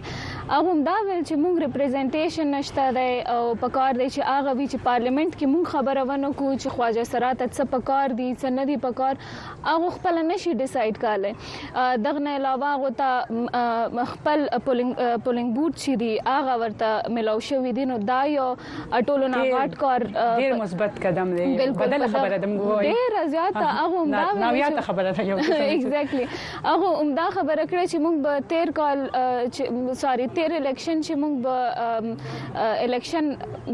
هغه هم دا ویل چې موږ ریپرزینټیشن نشته دی او په کار دی چې هغه وی چې پارلیمنت کې موږ خبره ونه کو چې خواجه سراج ته څه په کار دی څه نه دی په کار هغه خپل نشي ډیسایډ کاله دغه نه علاوه هغه ته خپل پولینګ پولینګ بوت چې دی هغه ورته ملاو شوې دي نو دا یو ټولو نه غاټ کار ډیر مثبت قدم دی بدل خبره دم ګوي ډیر زیات هغه هم دا نو یاد خبره ده یو ایگزیکټلی هغه هم دا خبره کړې چې موږ به تیر کال سوري تیر الیکشن چې موږ به الیکشن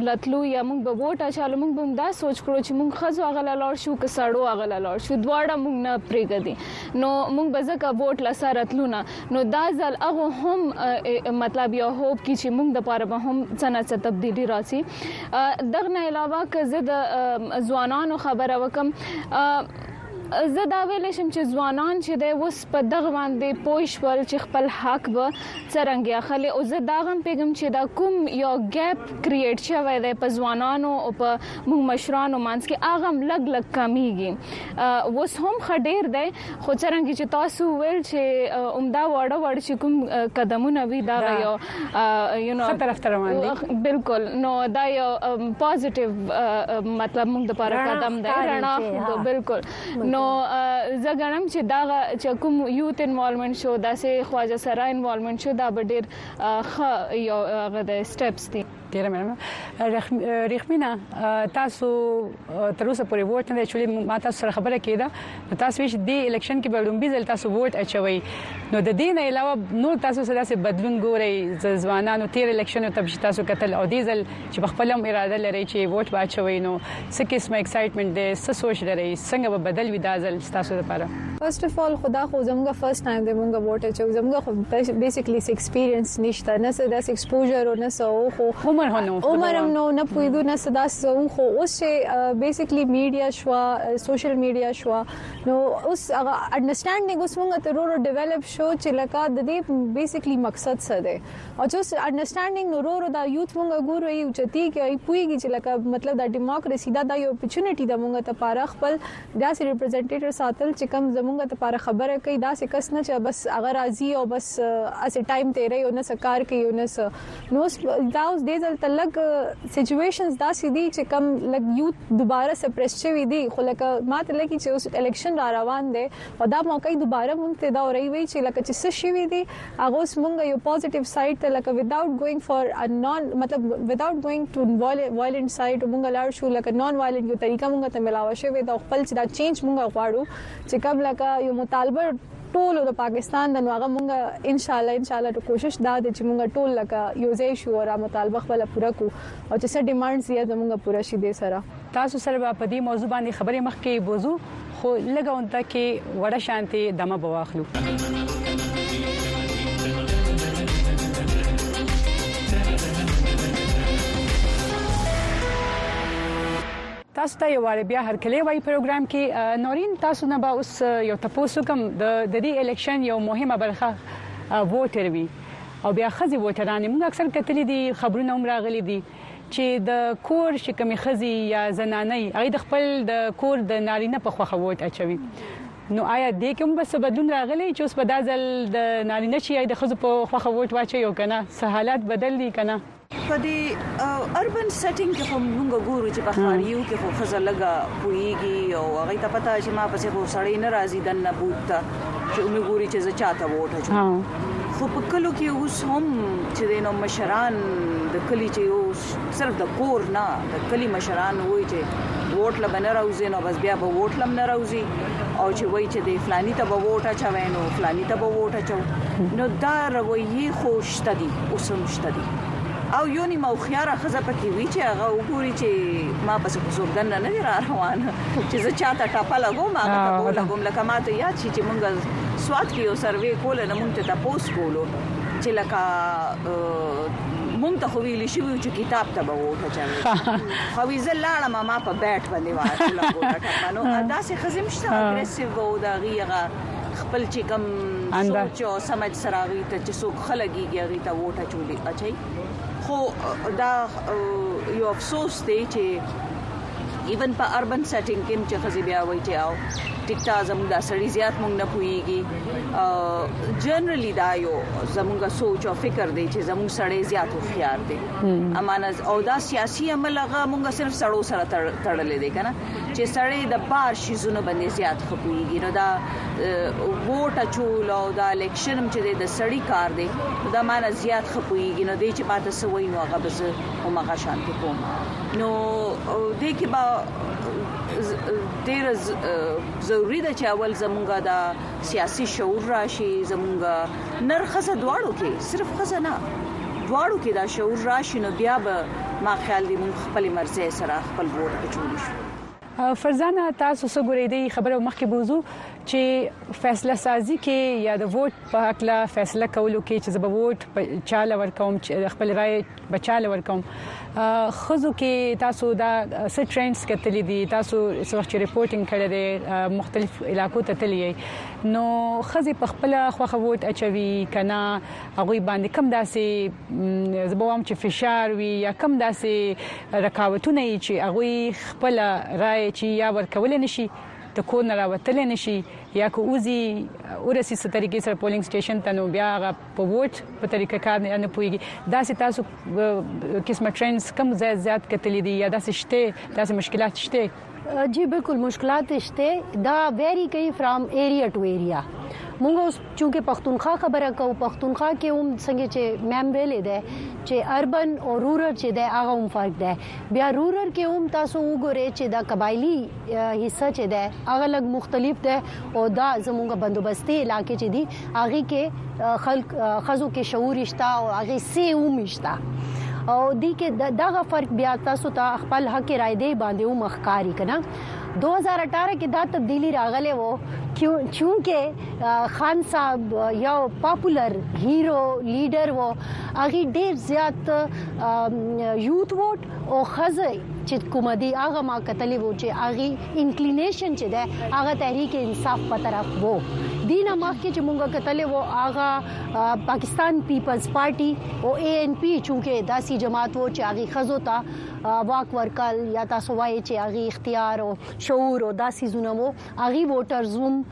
لتلو یا موږ به ووټ اچالو موږ به دا سوچ کړو چې موږ خزو هغه لاړ شو که سړو هغه لاړ شو دواړه موږ نه پریګدي نو موږ به ځکه ووټ لسره تلونه نو دا ځل هغه هم مطلب یو هوب کی چې موږ د پاره به هم څه نه څه تبدیلی راسي دغه نه علاوه که زه د ځوانانو خبره وکم زه دا ویل شم چې ځوانان چې د وس په دغه باندې پوښ ول چې خپل حق به څنګه اخلي او زه دا غم پیګم چې دا کوم یو ګیپ کریټ شوی دی په ځوانانو او په موږ مشرانو مانس کې اغم لګ لګ کمیږي وس هم خډیر دی خو څرنګه چې تاسو ویل چې عمدا وړه وړ چې کوم قدمونه وی دا یو یو نو طرف ته روان دي بالکل نو دا یو پوزټیو مطلب موږ د لپاره قدم دی رڼا خو بالکل نو زه غنم چې دا چې کوم یوت انوالومنت شو دا سه خواجه سره انوالومنت شو دا به ډیر ښه یو غو د سټیپس دي ډیره مننه رخمینه تاسو تر اوسه پورې ووټ نه چولې ما تاسو سره خبره کیده تاسو ویش دی الیکشن کې به لومبي ځل تاسو ووټ اچوي نو د دین علاوه نور تاسو سره سه بدلون ګوري ځوانانو تیر الیکشن ته تاسو قتل او دی ځل چې په خپل اراده لري چې ووټ واچوي نو څه قسمه ایکسایټمنټ دی څه سوچ لرئ څنګه به بدل وي دا ځل ستاسو لپاره فرست اف ال خدا خو زموږ فرست ټایم دی موږ ووټ اچو زموږ خو بیسیکلی س ایکسپیرینس نشته نه څه داس ایکسپوجر او نه څه او خو عمر هنو عمر هم نو نه پویدو نه څه داس او خو اوس چې بیسیکلی میډیا شو سوشل میډیا شو نو اوس هغه انډرستانډینګ اوس موږ ته ورو ورو ډیولپ شو چې لکه د دې بیسیکلی مقصد څه دی او جس انډرستانډینګ نو ورو دا یوت مونږ ګورو ای چتی کې ای پویږي چې لکه مطلب دا دیموکراسي دا د یو اپورتونټی د مونږ ته پاره خپل داسې ریپرزینټیټر ساتل چې کم زمونږ ته پاره خبره کوي داسې کس نه چې بس هغه راضي او بس اسې ټایم تیرې او نه سکار کوي او نه نو دا اوس د ځل تلګ سچويشنز داسې دي چې کم لګ یوت دوباره سپریس شوی دي خو لکه ماته لګي چې اوس الیکشن را روان دي او دا موقع دوباره مونږ ته دا وري وي چې لکه چې څه شوی دي هغه اوس مونږ یو پوزټیو سایډ ته لکه وداوټ ګوینګ فار ا نان مطلب وداوټ ګوینګ ټو وایلنت سایډ مونږ لاړ شو لکه نان وایلنت یو طریقه مونږ ته ملاوه شوې دا خپل چې دا چینج مونږ غواړو چې کوم لکه یو مطالبه ټول د پاکستان د نوغه مونږ ان شاء الله ان شاء الله ټول کوشش دا د چې مونږ ټول لکه یو ځای شو او را مطالبه خپل پوره کو او چې څه ډیماندز یې زمونږ پوره شي دي سره تاسو سره به په دې موضوع باندې خبرې مخ کې بوزو خو لګونته کې وړه شانتي دمه بواخلو تاسو ته یو واره بیا هر کله وای پروګرام کې نورین تاسو نه به اوس یو تاسو کوم د دې الیکشن یو مهمه برخه ووټر وی او بیا خزي ووټرانې موږ اکثر کتلې دي خبرونه هم راغلي دي چې د کور چې کمی خزي یا زنانه یې هغه د خپل د کور د نارینه په خوخه ووټ اچوي نو آیا دې کوم بس بدلون راغلی چې اوس په دازل د نارینه چې د خزو په خوخه ووټ واچي او کنه سه حالات بدل دي کنه په دې اربن سیټینګ کې هم موږ ګورو چې په خاريو کې خو خزه لګا پويږي او هغه ته پته چې ما پسې خو سړی ناراضي دن نه بوت چې ومه ګوري چې زه چاته ووټ اچوم خو په کلو کې اوس هم چې نو مشران د کلی چې اوس صرف د کور نه د کلی مشران وایي چې ووټ لبنه راوځي نو بس بیا به ووټ لم نه راوځي او چې وایي چې د فلاني ته به ووټ اچوي نو فلاني ته به ووټ اچو نو دا رویه خوشته دي اوس هم شته دي او یو نیمه خيار خزه پکې وی چې هغه وګوري چې ما پس په زوګدن نه نه را روانه چې زه چاته ټاپه لګوم هغه ته بوله کوم لکه ماته یاد شي چې مونږ سواد کې یو سروې کول نه مونږ ته تاسو کولو چې لکه مونږ ته خو ویل شي چې کتاب ته به ووټ چاوي خو زه لاړم ما په بیٹ باندې واشله نو دا سه خزم شته اګریسیو وو دا غیغه خپل چې کم سوچ او سمج سراغي ته چې څوک خلګي غیغي ته ووټ چولي اچي خو دا یو افسوس دی چې ایون په اربن سیټینګ کې چې خزي بیا وایي چې او ټیک تا زموږ د سړی زیات مونږ نه پويږي جنرالي دا یو زموږ سوچ او فکر دی چې زموږ سړی زیات خيار دی امانه او دا سیاسي عمل هغه مونږ صرف سړو سره تړلې دي کنه چې سړی د بار شیزونه باندې زیات خپويږي نو دا ووټ چول او دا الیکشن چې د سړی کار دی دا معنی زیات خپويږي نو دې چې ماته سوي نو هغه بس همغه شانتي کوم نو دې کې به ډیر ضروری ده چې اول زمونږه دا سیاسي شعور راشي زمونږه نر خزه دواړو کې صرف خزه نه دواړو کې دا شعور راشي نو بیا به ما خیال دی مونږ خپل مرزه سره خپل ووټ اچول شو فرزانه تاسو څه ګورئ د خبرو مخکې بوزو چې فیصله سازي کې یا د ووټ په حق لا فیصله کولو کې چې زب ووټ چاله ورکوم چې خپل رائے بچاله ورکوم خزو کې تاسو دا څه ټرینډز کتلې دي تاسو څو وخت ریپورتینګ کړی دی مختلف علاقو ته تللی نو خزي په خپل خوخه ووټ اچوي کنا هغه باندې کم داسې زبوام چې فشار وي یا کم داسې رکاوټونه چې هغه خپل رائے چې یا ورکول نشي د کور نه راوتل نشي یا کوزي ورسي سترګې سره پولینګ سټیشن ته نو بیا په ووټ په طریقه کار نه نه پويږي دا سي تاسو قسمه ټرینز کم ځای زیات کتلې دي یا دا سي شته دا سي مشکلات شته جی بالکل مشکلات شته دا ویری کوي فرام ایریا ټو ایریا موږ اوس چونکه پښتونخوا خبره کوو پښتونخوا کې هم څنګه چې مېم ویلې ده چې اربن او رورل چې ده هغه هم فرق ده بیا رورر کې هم تاسو وګورئ چې دا قبایلی حصہ چې ده هغه لګ مختلف ده او دا زموږ بندوبستي علاقې چې دي هغه کې خلک خزو کې شعور شته او هغه سي هم شته او دی کې دغه فرق بیا تاسو ته خپل حق رائے دی باندې و مخکاری کنه 2018 کې دا تبدیلی راغله وو چونکه خان صاحب یو پاپولر هیرو لیډر وو هغه ډیر زیات یوت ووټ او خزه چې کومه دی هغه ما کتلې وو چې هغه انکلینیشن چې ده هغه تحریک انصاف په طرف وو دینه مخکې چې مونږه کتلې وو هغه پاکستان پیپلز پارټي او اے ان پی چونکه داسي جماعت وو چې هغه خزو ته واک ورکل یا تاسو وایي چې هغه اختیار او شعور او داسي زونه وو هغه ووټر زوم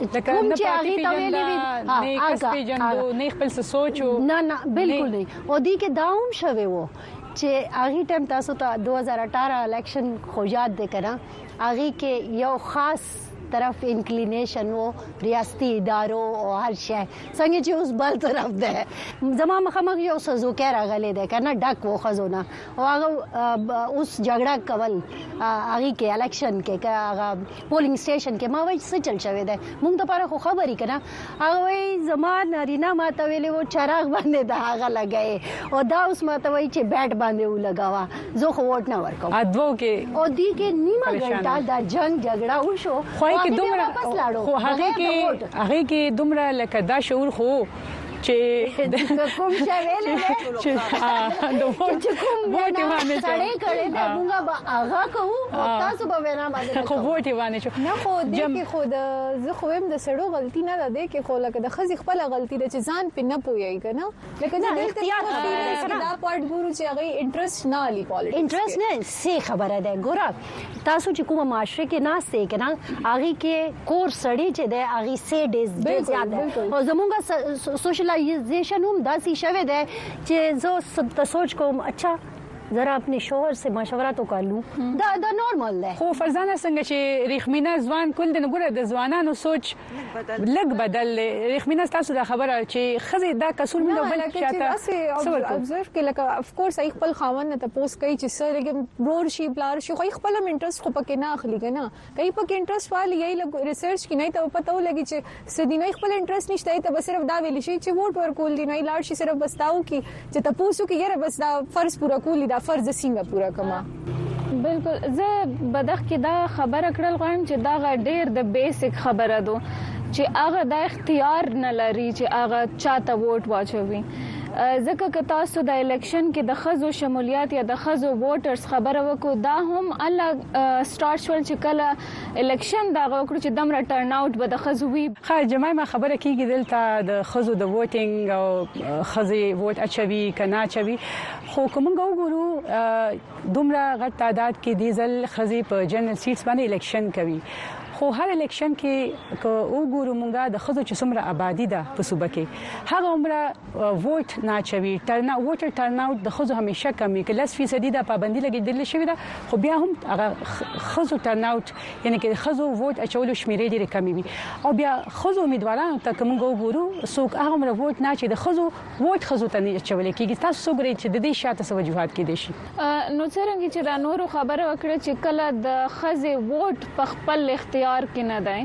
لکه کوم چې هغه ته ویلې وي نه کس پیجندو نه خپل سوچو نه نه بالکل نه او دی کې داوم شوه وو چې هغه ټیم تاسو ته 2018 الیکشن خو یاد دی کنه هغه کې یو خاص طرف انکلینیشن وو ریاستی ادارو او هر شي څنګه چې اوس بل طرف ده زما مخامخ یو سوزو کې راغلي ده کنه ډک وو خزونه او هغه اوس جګړه کول هغه کې الیکشن کې هغه پولینګ سټیشن کې ما وایي څه چل شوی دی مونږ ته پاره خو خبرې کنه هغه وایي زما نارینه ما ته ویلې وو چراغ باندې دا هغه لګای او دا اوس ما ته وایي چې بیټ باندې ولګاوه زه خو ووټ نه ورکوم ادو کې او دی کې نیمه ګټه دا جنگ جګړه وشو خو هغه کې دومره خو هغه کې هغه کې دومره لکه دا شعور خو چې کوم شی ویل چې د ووټ ووټ باندې سړی کړي دا موږ به هغه کوو او تاسو به وینا باندې خو ووټ باندې شو نه خو دې کې خو د زه خو هم د سړو غلطي نه ده دې کې خو لکه د خزي خپل غلطي ده چې ځان په نه پويږي کنه لکه دا اختیار دا پارت ګورو چې هغه انټرست نه علي پالیټکس انټرست نه سي خبره ده ګورم تاسو چې کومه معاشره کې ناس یې کنه هغه کې کور سړی چې دی هغه سي ډیز ډیر زیات دی او زمونږ سوشلایزیشن هم داسې شوی دی چې زه سوچ کوم اچھا ذرا خپل شوهر سره مشوره تو کالو دا دا نورمال ده خو فرزانه څنګه چې ریخمینه ځوان کول د نګره د ځوانانو سوچ لګ بدل دی رخمینه تاسو دا خبره چې خزه دا قصور نه بل چاته څور ابزرو کې لکه اف کورس ای خپل خاوند ته پوس کوي چې سر کې بور شي بلار شي خو خپل انټرست خو پکې نه اخلي کنه کای پکې انټرست والی یی لګ ریسرچ کې نه ته پته ولګي چې سدینه خپل انټرست نشته ته بس صرف دا ویل شي چې ووټ ورکول دي نه لاړ شي صرف بستاو کې چې تاسو کې یره بس دا فرض پوره کولی دا فرض څنګه پوره کما بالکل زه بدخ کې دا خبره کړل غواړم چې دا ډېر د بیسیک خبره ده چې هغه د اختیار نه لري چې هغه چاته ووټ واچوي ځکه که تاسو د الیکشن کې د خزو شمولیت یا د خزو ووټرز خبره وکړو دا هم الله سٹارټ شول چې کله الیکشن دغه وکړو چې دمره ټرن اوټ به د خزو وی. ښه جمایمه خبره کیږي دلته د خزو د ووټینګ او خزي ووټ اچوي کنا اچوي خو کومګه وګورو دومره غټ تعداد کې دیزل خزي په جنرال سیټس باندې الیکشن کوي خو هر الیکشن کې کو وګورو مونږه د خزو چې څومره آبادی ده په صوبه کې هغه عمره ووټ نه اچوي ټرن ووټر ټرن اوټ د خزو همیشه کمی کې 10% د پابندي لګیدل شوی دا خو بیا هم هغه خزو ټرن اوټ یعنی کې خزو ووټ اچولو شمیرې ډېر کمی وي او بیا خزو امیدوارانو ته کوم ګورو څوک هغه مر ووټ نه چې د خزو ووټ خزو ته نه اچول کیږي تاسو ګورئ چې د دې شاته سوجوهات کې دي شي نو څرنګه چې دا نورو خبره وکړه چې کله د خزه ووټ په خپل اختیار کې نه دی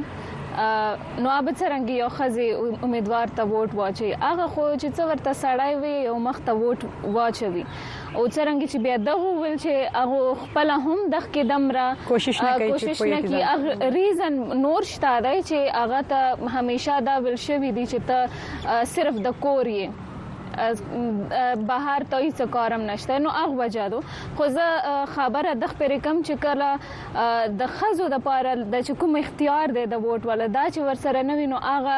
نو اب څرنګه یو خزه امیدوار ته ووټ واچي هغه خو چې څو ورته سړای وي او مخ ته ووټ واچوي او څرنګه چې بیا دغه ول چې هغه خپل هم دغه کې دمره کوشش نه کوي کوشش نه کوي هغه ریزن نور شته دی چې هغه ته همیشه دا ول شوی دی چې ته صرف د کور یې بهر ته هیڅ کارم نشته نو اغه وجادو خو زه خبره د خبر کم چې کله د خزو د پاره د کوم اختیار دی د ووټ ولا دا چې ور سره نه وینو اغه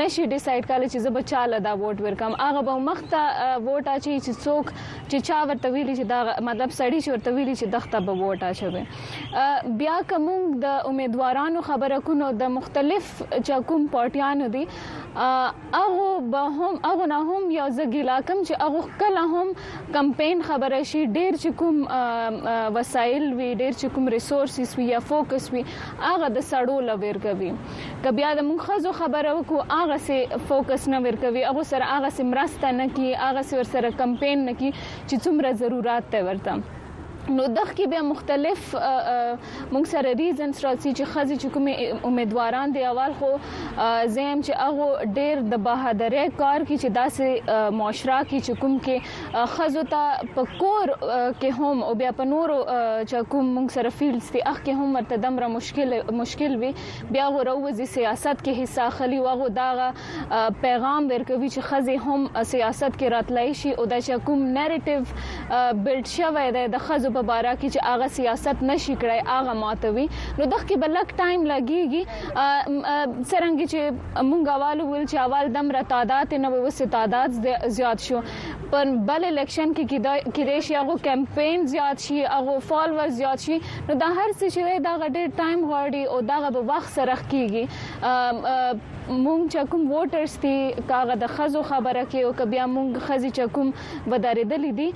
نشي ډیسایډ کاله چې زه به چاله دا ووټ ورکم اغه به مخته ووټ اچي چې څوک چې چا ورته ویلي چې دا مطلب سړی چې ورته ویلي چې دغه به ووټ اچوي بیا کوم د امیدوارانو خبره کو نو د مختلف چا کوم پارټیانو دي هغو به هم هغو نه هم یو زه ګیلا کوم چې هغو کله هم کمپاین خبره شي ډیر چې کوم وسایل وي ډیر چې کوم ریسورسز وي یا فوکس وي هغه د سړو لور کوي که بیا د مونږ خزو خبره وکړو هغه سي فوکس نه ور کوي هغه سره هغه سي مرسته نه کوي هغه سره کمپاین نه کوي چې څومره ضرورت ته ورته نو دغه کې بیا مختلف موږ سره ریزنز راځي چې خزي چې کوم امیدواران دی اول خو زم چې هغه ډیر د بهادرۍ کار کې چې داسې معاشره کې چې کوم کې خزو ته په کور کې هم او بیا په نورو چې کوم موږ سره فیلډز دی اخ کې هم ورته دمر مشکل مشکل وي بیا غوروزي سیاست کې حصہ خلی واغو داغه پیغام ورکوي چې خزه هم سیاست کې راتلای شي او دا چې کوم نریټیو بیلډ شوی دی د خزو په باره کې چې هغه سیاست نشي کړای هغه ماتوي نو دغه کې بلک ټایم لګيږي څنګه چې مونږ اول ول چې اول دمر تعداد نه وس تعداد زیات شو په بل الیکشن کې کې د شي هغه کمپاین زیات شي هغه فالوور زیات شي نو دا هر څه چې دا غډیر ټایم غواړي او دا به وخت سره کیږي مونږ چا کوم ووټرز دي کاغه د خزو خبره کې او که بیا مونږ خزي چا کوم ودارېدلې دي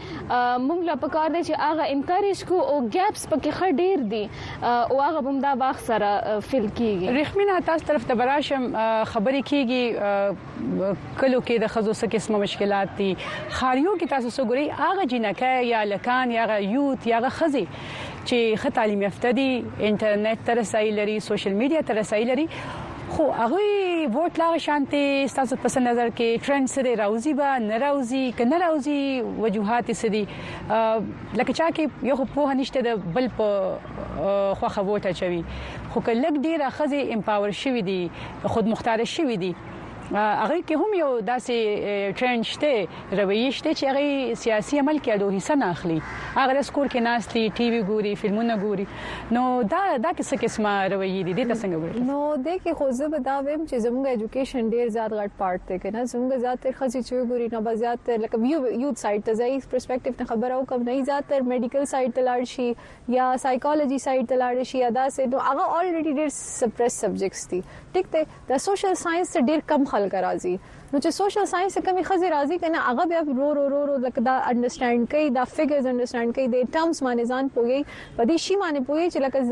مونږ لا پکار دی چې هغه انکریج کو او ګیپس پکې خ ډیر دي او هغه بم دا واخ سره فل کیږي رخمینه تاسو طرف ته براشم خبرې کیږي کلو کې د خزو څخه قسمه مشکلات دي خاريو کې تاسو سګوري هغه جنکه یا لکان یا یوت یا خزي چې خ تعلیم یافته دي انټرنیټ تر رسایي لري سوشل میډیا تر رسایي لري خو هغوی ووټ لا شانتي تاسو پس نظر کې ټرند سره راوځي به نه راوځي ک نه راوځي وجوهات سدي لکه چا کې یو په هنشته د بل په خوخه ووټ اچوي خو کلک ډیر خزي امپاور شوی دي خود مختار شوی دي هغه کې هم یو داسې ټرند شته رویې شته چې هغه سیاسي عمل کې اډو حصہ نه اخلي هغه د سکور کې ناس دي ټي وي ګوري فلمونه ګوري نو دا دا څه قسمه رویې دي د څنګه ګوري نو د کې خو زه به دا ویم چې زموږ اډوকেশন ډیر زیات غټ پارت دی کنه زموږ زیات تر خزي چې ګوري نه به زیات تر لکه یو یو سایډ ته ځای پرسپیکټیو ته خبره او کم نه زیات تر میډیکل سایډ ته لاړ شي یا سایکولوژي سایډ ته لاړ شي ادا سه نو هغه الریډي ډیر سپریس سبجیکټس دي ټیک ته د سوشل ساينس ډیر کم خلک راځي نو چې سوشل ساينس ته کمی خزي راځي کنه هغه بیا رو رو رو رو لکه دا انډرستانډ کوي دا فګرز انډرستانډ کوي د ټرمز باندې ځان پوي په دې شی باندې پوي چې لکه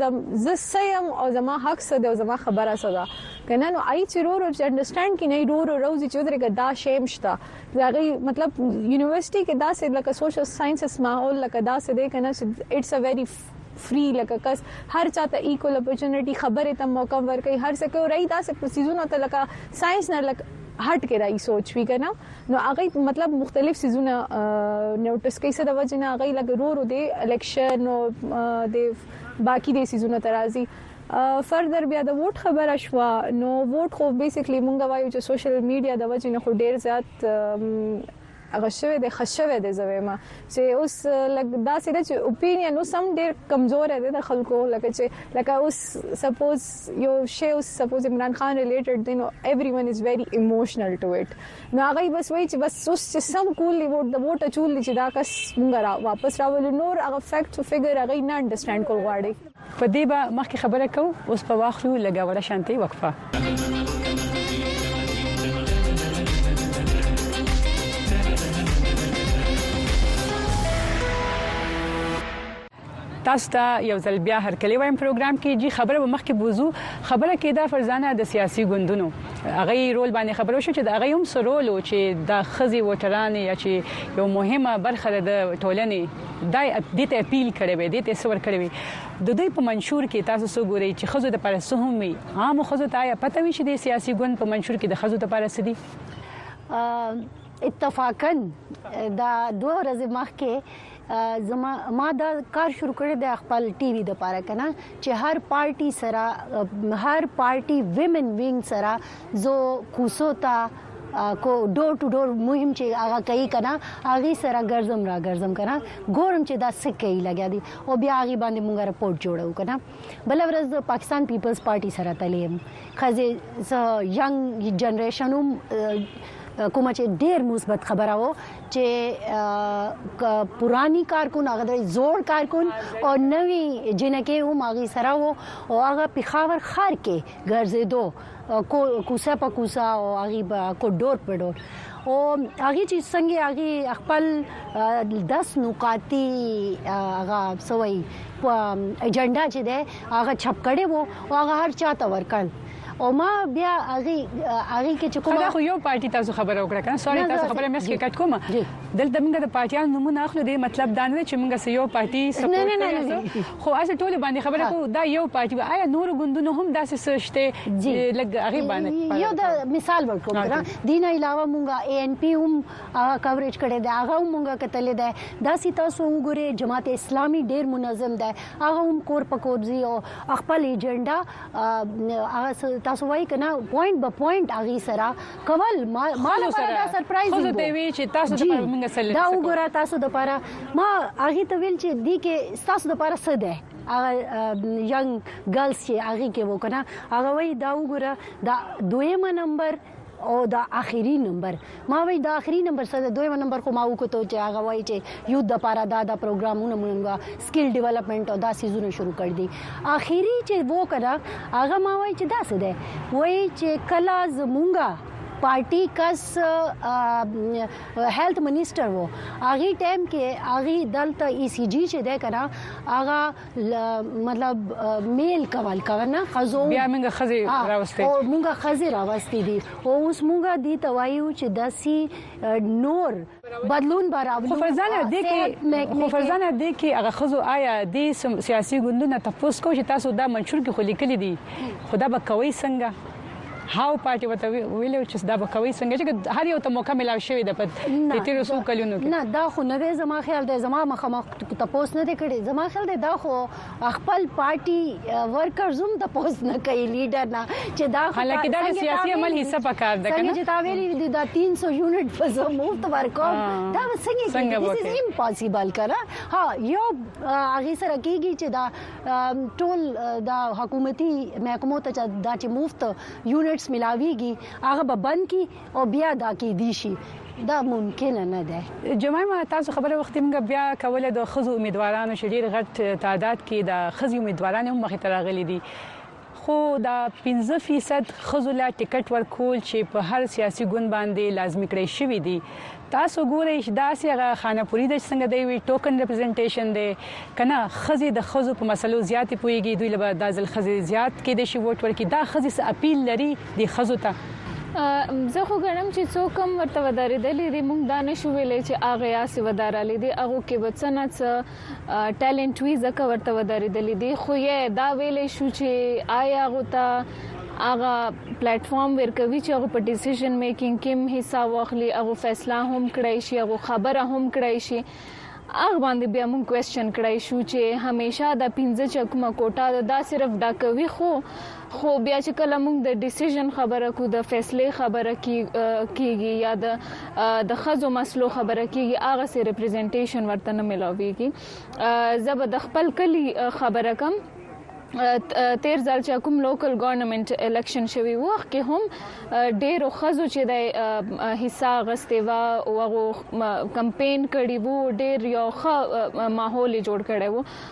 ز سیم او زما حق څه دی او زما خبره څه ده کنه نو آی چې رو رو چې انډرستانډ کې نه رو رو روزي چې درګه دا شیم شته دا غي مطلب یونیورسيټي کې دا سه لکه سوشل ساينسز ماحول لکه دا سه دی کنه اټس ا ویری فری لکه کس هر چاته ایکول اپورتونټی خبره ته موقع ورکړي هر څه کوي راي دا څه پسیزونه ته لکه ساينس نه لکه هټ کې راي سوچ وی کنه نو هغه مطلب مختلف سيزونه نوټس کوي څه د وجه نه هغه لګ رورو دی الیکشن او د باقی د سيزونه ترازی فردر بیا د ووټ خبره شو نو ووټ خو بیسیکلی مونږ وایو چې سوشل میډیا د وجه نه خو ډیر زیات هغه شوی دی ښه شوی دی زه وایم چې اوس لږ داسې ده چې اوپینین اوس هم ډېر کمزوری دی د خلکو لکه چې لکه اوس سپوز یو شی اوس سپوز عمران خان ریلیټډ دی نو ایوری ون از ویری ایموشنل ټو اټ نو هغه بس وایي چې بس اوس چې سم کول دی ووټ د ووټ چول چې دا کس مونږ را واپس راولو نور هغه فیکټ فګر هغه نه انډرستانډ کول غواړي په دې به مخکې خبره کوو اوس په واخلو لګا وړه شانتي وقفه تاسو ته یو ځل بیا هر کلی وایم پروګرام کې جی خبره مخکې بوزو خبره کې دا فرزانه د سیاسي ګوندونو هغه رول باندې خبرو شو چې دا هغه هم سرول چې د خزي وټران یا چې یو مهمه برخه د ټولنې دا دې ته اپیل کړی وي دې ته څه ورکړی وي د دوی په منشور کې تاسو څو ګورئ چې خزو د پر څه هم وي عام خزو ته یا پته وي چې د سیاسي ګوند په منشور کې د خزو د پر څه دي اتفاقا دا دوه ورځې مخکې زما ما دا کار شروع کړی د خپل ټي وي د پاره کنه چې هر پارټي سره هر پارټي ویمن وینګ سره زو کوسو تا کو ډور ټو ډور مهم چې هغه کوي کنه هغه سره ګرځم را ګرځم کنه ګورم چې دا څه کوي لګیا دي او بیا هغه باندې مونږ رپورت جوړو کنه بل ورځ د پاکستان پیپلز پارټي سره تلیم خزه زه ینګ جنریشن هم کومه چې ډیر مثبت خبره وو چې پرانی کارکون هغه د زوړ کارکون او نوی جنکه هم هغه سره وو او هغه پیښور خار کې ګرځېدو کوڅه په کوڅه او هغه به کو ډور په ډور او هغه چې څنګه هغه خپل 10 نقاطي هغه سوي په ایجنډا چې ده هغه چپ کړي وو او هغه هر چاته ورکړ او ما بیا هغه هغه کې چې کوم دا خو یو پارټي تاسو خبره وکړه کنه سوري تاسو خبره مې سکه کټ کوم دلته موږ د پارټیان نمونه اخلو دی مطلب دا نه چې موږ سه یو پارټي سپورټ نه نه نه خو هسې ټولو باندې خبره کوو دا یو پارټي وه آیا نورو ګوندونو هم داسې څه شته جی لګ هغه باندې یو د مثال ورکوم کنه دین علاوه مونږه ای ان پی هم هغه کوریج کړي دا هغه مونږه کتل دا داسې تاسو وګورئ جماعت اسلامي ډیر منظم ده هغه هم کور په کور زی او خپل ایجنډا هغه تاسو وایي کنه پوینټ به پوینټ هغه سره کول ما ما لپاره دا سرپرایزینګ خو ته وی چې تاسو د پر موږ سره دا وګوره تاسو د پر ما هغه ته ویل چې دی کې تاسو د پر څه ده هغه ینګ ګرلز چې هغه کې وکنه هغه وی دا وګوره دا دویمه نمبر او دا اخیری نمبر ما وی دا اخیری نمبر سره دویم نمبر خو ما وکړو چې هغه وای چې یو د پاره دا دا پروګرامونه مونږه سکیل ډیولپمنټ او دا سیزونه شروع کړ دي اخیری چې وو کنه هغه ما وای چې دا څه ده وای چې کلا زمونږه پارټي کس هیلث منیسټر وو هغه ټایم کې هغه دلته ای سی جی چې ده کنه هغه مطلب میل کول کنه خزو بیا موږ خزي راوستي او موږ خزي راوستي دي او اوس موږ دي توایو چې داسي نور بدلون به راولي خو فرزانه دې کې خو فرزانه دې کې هغه خزو آیا دې سیاسي ګوندونه تفوس کوي چې تاسو دا منشور کې خو لیکلي دي خدا به کوي څنګه هاو پارټي وته ویلو چې دا به کوي څنګه چې هر یو ته موقع ملاو شوی د پد د تیر سو کلونو کې نه دا خو نه زما خیال دی زما مخه مخ تاسو نه دی کړی زما خیال دی دا خو خپل پارټي ورکرز هم د پوس نه کوي لیډر نه چې دا حالکه دا سیاسي عمل حصہ پکار ده کنه چې دا ویلي دا 300 یونټ په زو مفت ورکو دا څنګه دس از امپوسیبل کنه ها یو هغه سره کیږي چې دا ټول دا حکومتي محکمو ته دا چې مفت یونټس ملاويږي هغه به بند کی او بیا دا کیدی شي دا ممکنه نه ده. جماعه تاسو خبره وختي موږ بیا کوله د خزو امیدوارانو چې ډیر غټ تعداد کې د خزي امیدواران هم مخې ته راغلي دي خو دا 15% خزو لا ټیکټ ورکول چې په هر سیاسي ګوند باندې لازمي کړی شوی دی تاسو ګورئ چې داسې هغه خانه پوري ده چې څنګه دی وي ټوکن ریپرزنټیشن دی که نه ښځې د ښځو په مسلو زیاتې پوهیږي دوی له به دا ځل ښځې زیات کېدای شي ووټ ورکړي دا ښځې څه اپیل لري دې ښځو ته زه خو ګڼم چې څوک هم ورته ودارېدلې دي موږ دا نشو ویلې چې هغه یاسې ودارلې دي هغه کې به څه نه څه ټالنټ وی ځکه ورته ودرېدلې دي خو یې دا ویلې شو چې آیا هغه ته هغه پلیټ فارم ورکوي چې هغه په ډیسیژن میکینګ کې حصہ واخلي هغه فیصله هم کړای شي هغه خبره هم کړای شي هغه باندې بیا مونږ کوېسچن کړای شو چې همیشه دا 15 چکمه کوټه دا صرف ډاکوي خو خو بیا چې کله موږ د ډیسیژن خبره کوو، د فیصلې خبره کیږي یا د د ښځو مسلو خبره کیږي هغسې ریپریزنټیشن ورته نه ملاویږي. زه به د خپل کلي خبره کوم. تیر ځل چې کوم لوکل ګورنمنت الیکشن شوی وو هغه کې هم ډیرو خزو چې د حصہ غستې وا او هغه کمپاین کړی وو ډیر یو ښه ماحول جوړ کړی وو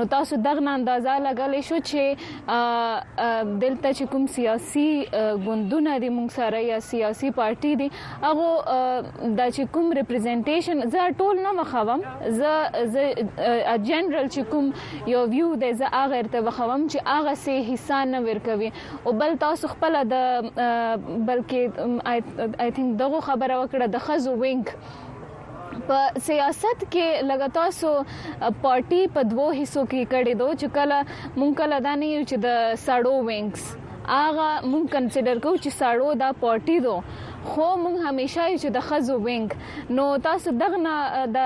نو تاسو دغه اندازه لګلې شو چې دلته چې کوم سیاسي ګوندونه دي موږ سره یا سیاسي پارټي دي هغه د چې کوم ریپرزینټیشن زه ټول نه مخاوم زه زه جنرال چې کوم یو ویو د زه هغه ارته وخوم چې هغه سه حصہ نه ورکوي او بل تاسو خپل د بلکې آی ثینک دغه خبره وکړه د خزو وینګ په سیاست کې لګا تاسو پارټي په دوو حصو کې کړي دو چې کله مونږ کله دا نه یو چې د سړو وینګز هغه مونږ کنسیډر کوو چې ساړو دا پارټي دو خو مونږ همیشه چې د خزو وینګ نو تاسو دغه نه د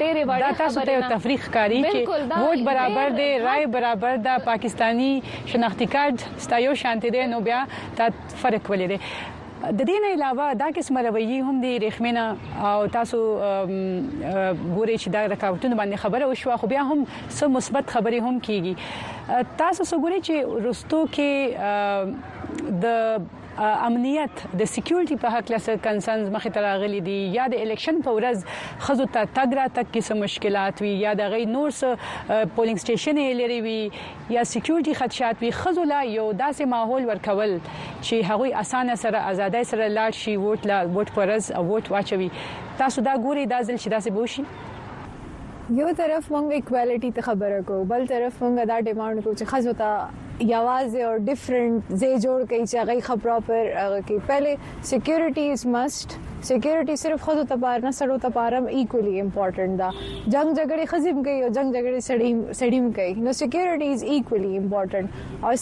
ډېرې وړې دا تاسو ته تفریح کاری چې ووټ برابر دی رائے برابر دا پاکستانی شناختی کارت ستایو شانته دی نو بیا تا فرق ولې دی د دې نه علاوه دا قسمه رویي هم دی ریښمنه او تاسو ګورئ چې دا رکاوټونه باندې خبره وشو خو بیا هم سم مثبت خبرې هم کیږي تاسو وګورئ چې رستو کې د امنیت د سکیورټي په حق لاسه کنسنز مخه تراغلي دي یا د الیکشن په ورځ خزو ته تګ را تک کې سم مشکلات وي یا د غي نور څه پولینګ سټیشن لري وي یا سیکیورټي خدشات وي ښځو له یو داسې ماحول ورکول چې هغوی اسانه سره ازادۍ سره لاړ شي ووټ له ووټ په ورځ ووټ واچوي تاسو دا ګوري دا ځل چې داسې به وشي؟ یو طرف مونږ ایکوالټي ته خبره کوو بل طرف مونږ دا ډیماند کوو چې ښځو ته یوازې او ډیفرنٹ ځای جوړ کړي چې هغه خبره پر هغه کې پهله سکیورټي از مسټ سکیورټي صرف خود ته پار نه سړو ته پارم ایکولی امپورټنت ده جنگ جګړې خزم کوي او جنگ جګړې سړی سړیم کوي نو سکیورټي از ایکولی امپورټنت او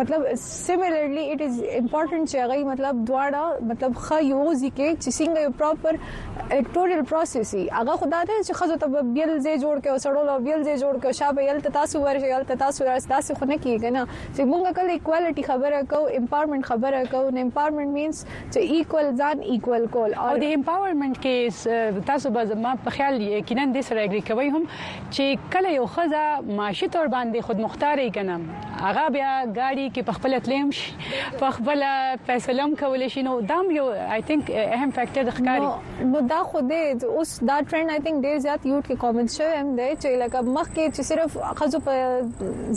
مطلب سیملرلی اټ از امپورټنت چې هغه مطلب دواړه مطلب خ یو ځکه چې څنګه یو پراپر الیکټورل پروسس ای هغه خدا ته چې خزو ته بیل ځای جوړ کړي او سړو له بیل ځای جوړ کړي شابه یل تاسو ورشي یل تاسو راځي تاسو خو نه کیږي نه چې مونږ کله ایکوالټي خبره کو امپاورمنت خبره کو نو امپاورمنت مینز چې ایکوال ځان ایکوال کول او د امپاورمنت کې تاسو به زما په خیال یقینا د سره اګری کوي هم چې کله یو خزه معاشي تور باندې خودمختاري کنه هغه بیا ګاډي کې په خپل تلیم شي په خپل فیصله کولی شي نو دا یو آی ثینک اهم فیکټر ښکاري نو دا خو دی اوس دا ټرند آی تھنک ډیر زیات یوټ کې کامنټ شوی هم دی چې لکه مخ کې چې صرف خزو په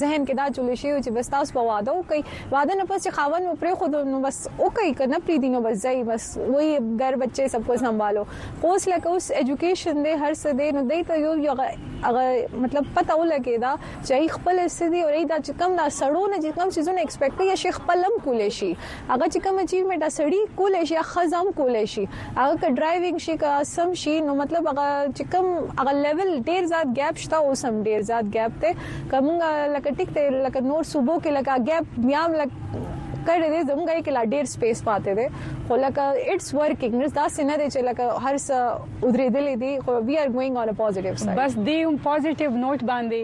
ذهن کې دا چول شي چې بس تاسو په واده وکي واده نه پس چې خاون و پرې خو نو بس وکي کنه پری دینو بس ځای بس وای ګر بچي سب کو سنبالو اوس لکه اوس اډوকেশন دی هر څه دی نو دای ته یو هغه مطلب پته ولګی دا چې خپل سدي او دا چې کم دا سړونه چې کم سيزونه ایکسپیکټ کوي شي خپلم کول شي هغه چې کوم اچیومنټ اسړي کولای شي خزه هم کولای شي هغه ک ډرایوینګ شي کا سم شي نو مطلب هغه چې کوم هغه لیول ډیر زیات ګیپ شته او سم ډیر زیات ګیپ ته کومه لکه ټیک ته لکه نور صوبو کې لکه ګیپ بیا هم لکه کړی دی زموږ کې لا ډیر سپیس پاتې دی خو لکه اټس ورکینګ نو دا سینه دی چې لکه هر څه ودرېدلې دي خو وی ار ګوینګ اون ا پوزټیو ساید بس دی هم پوزټیو نوټ باندې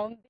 او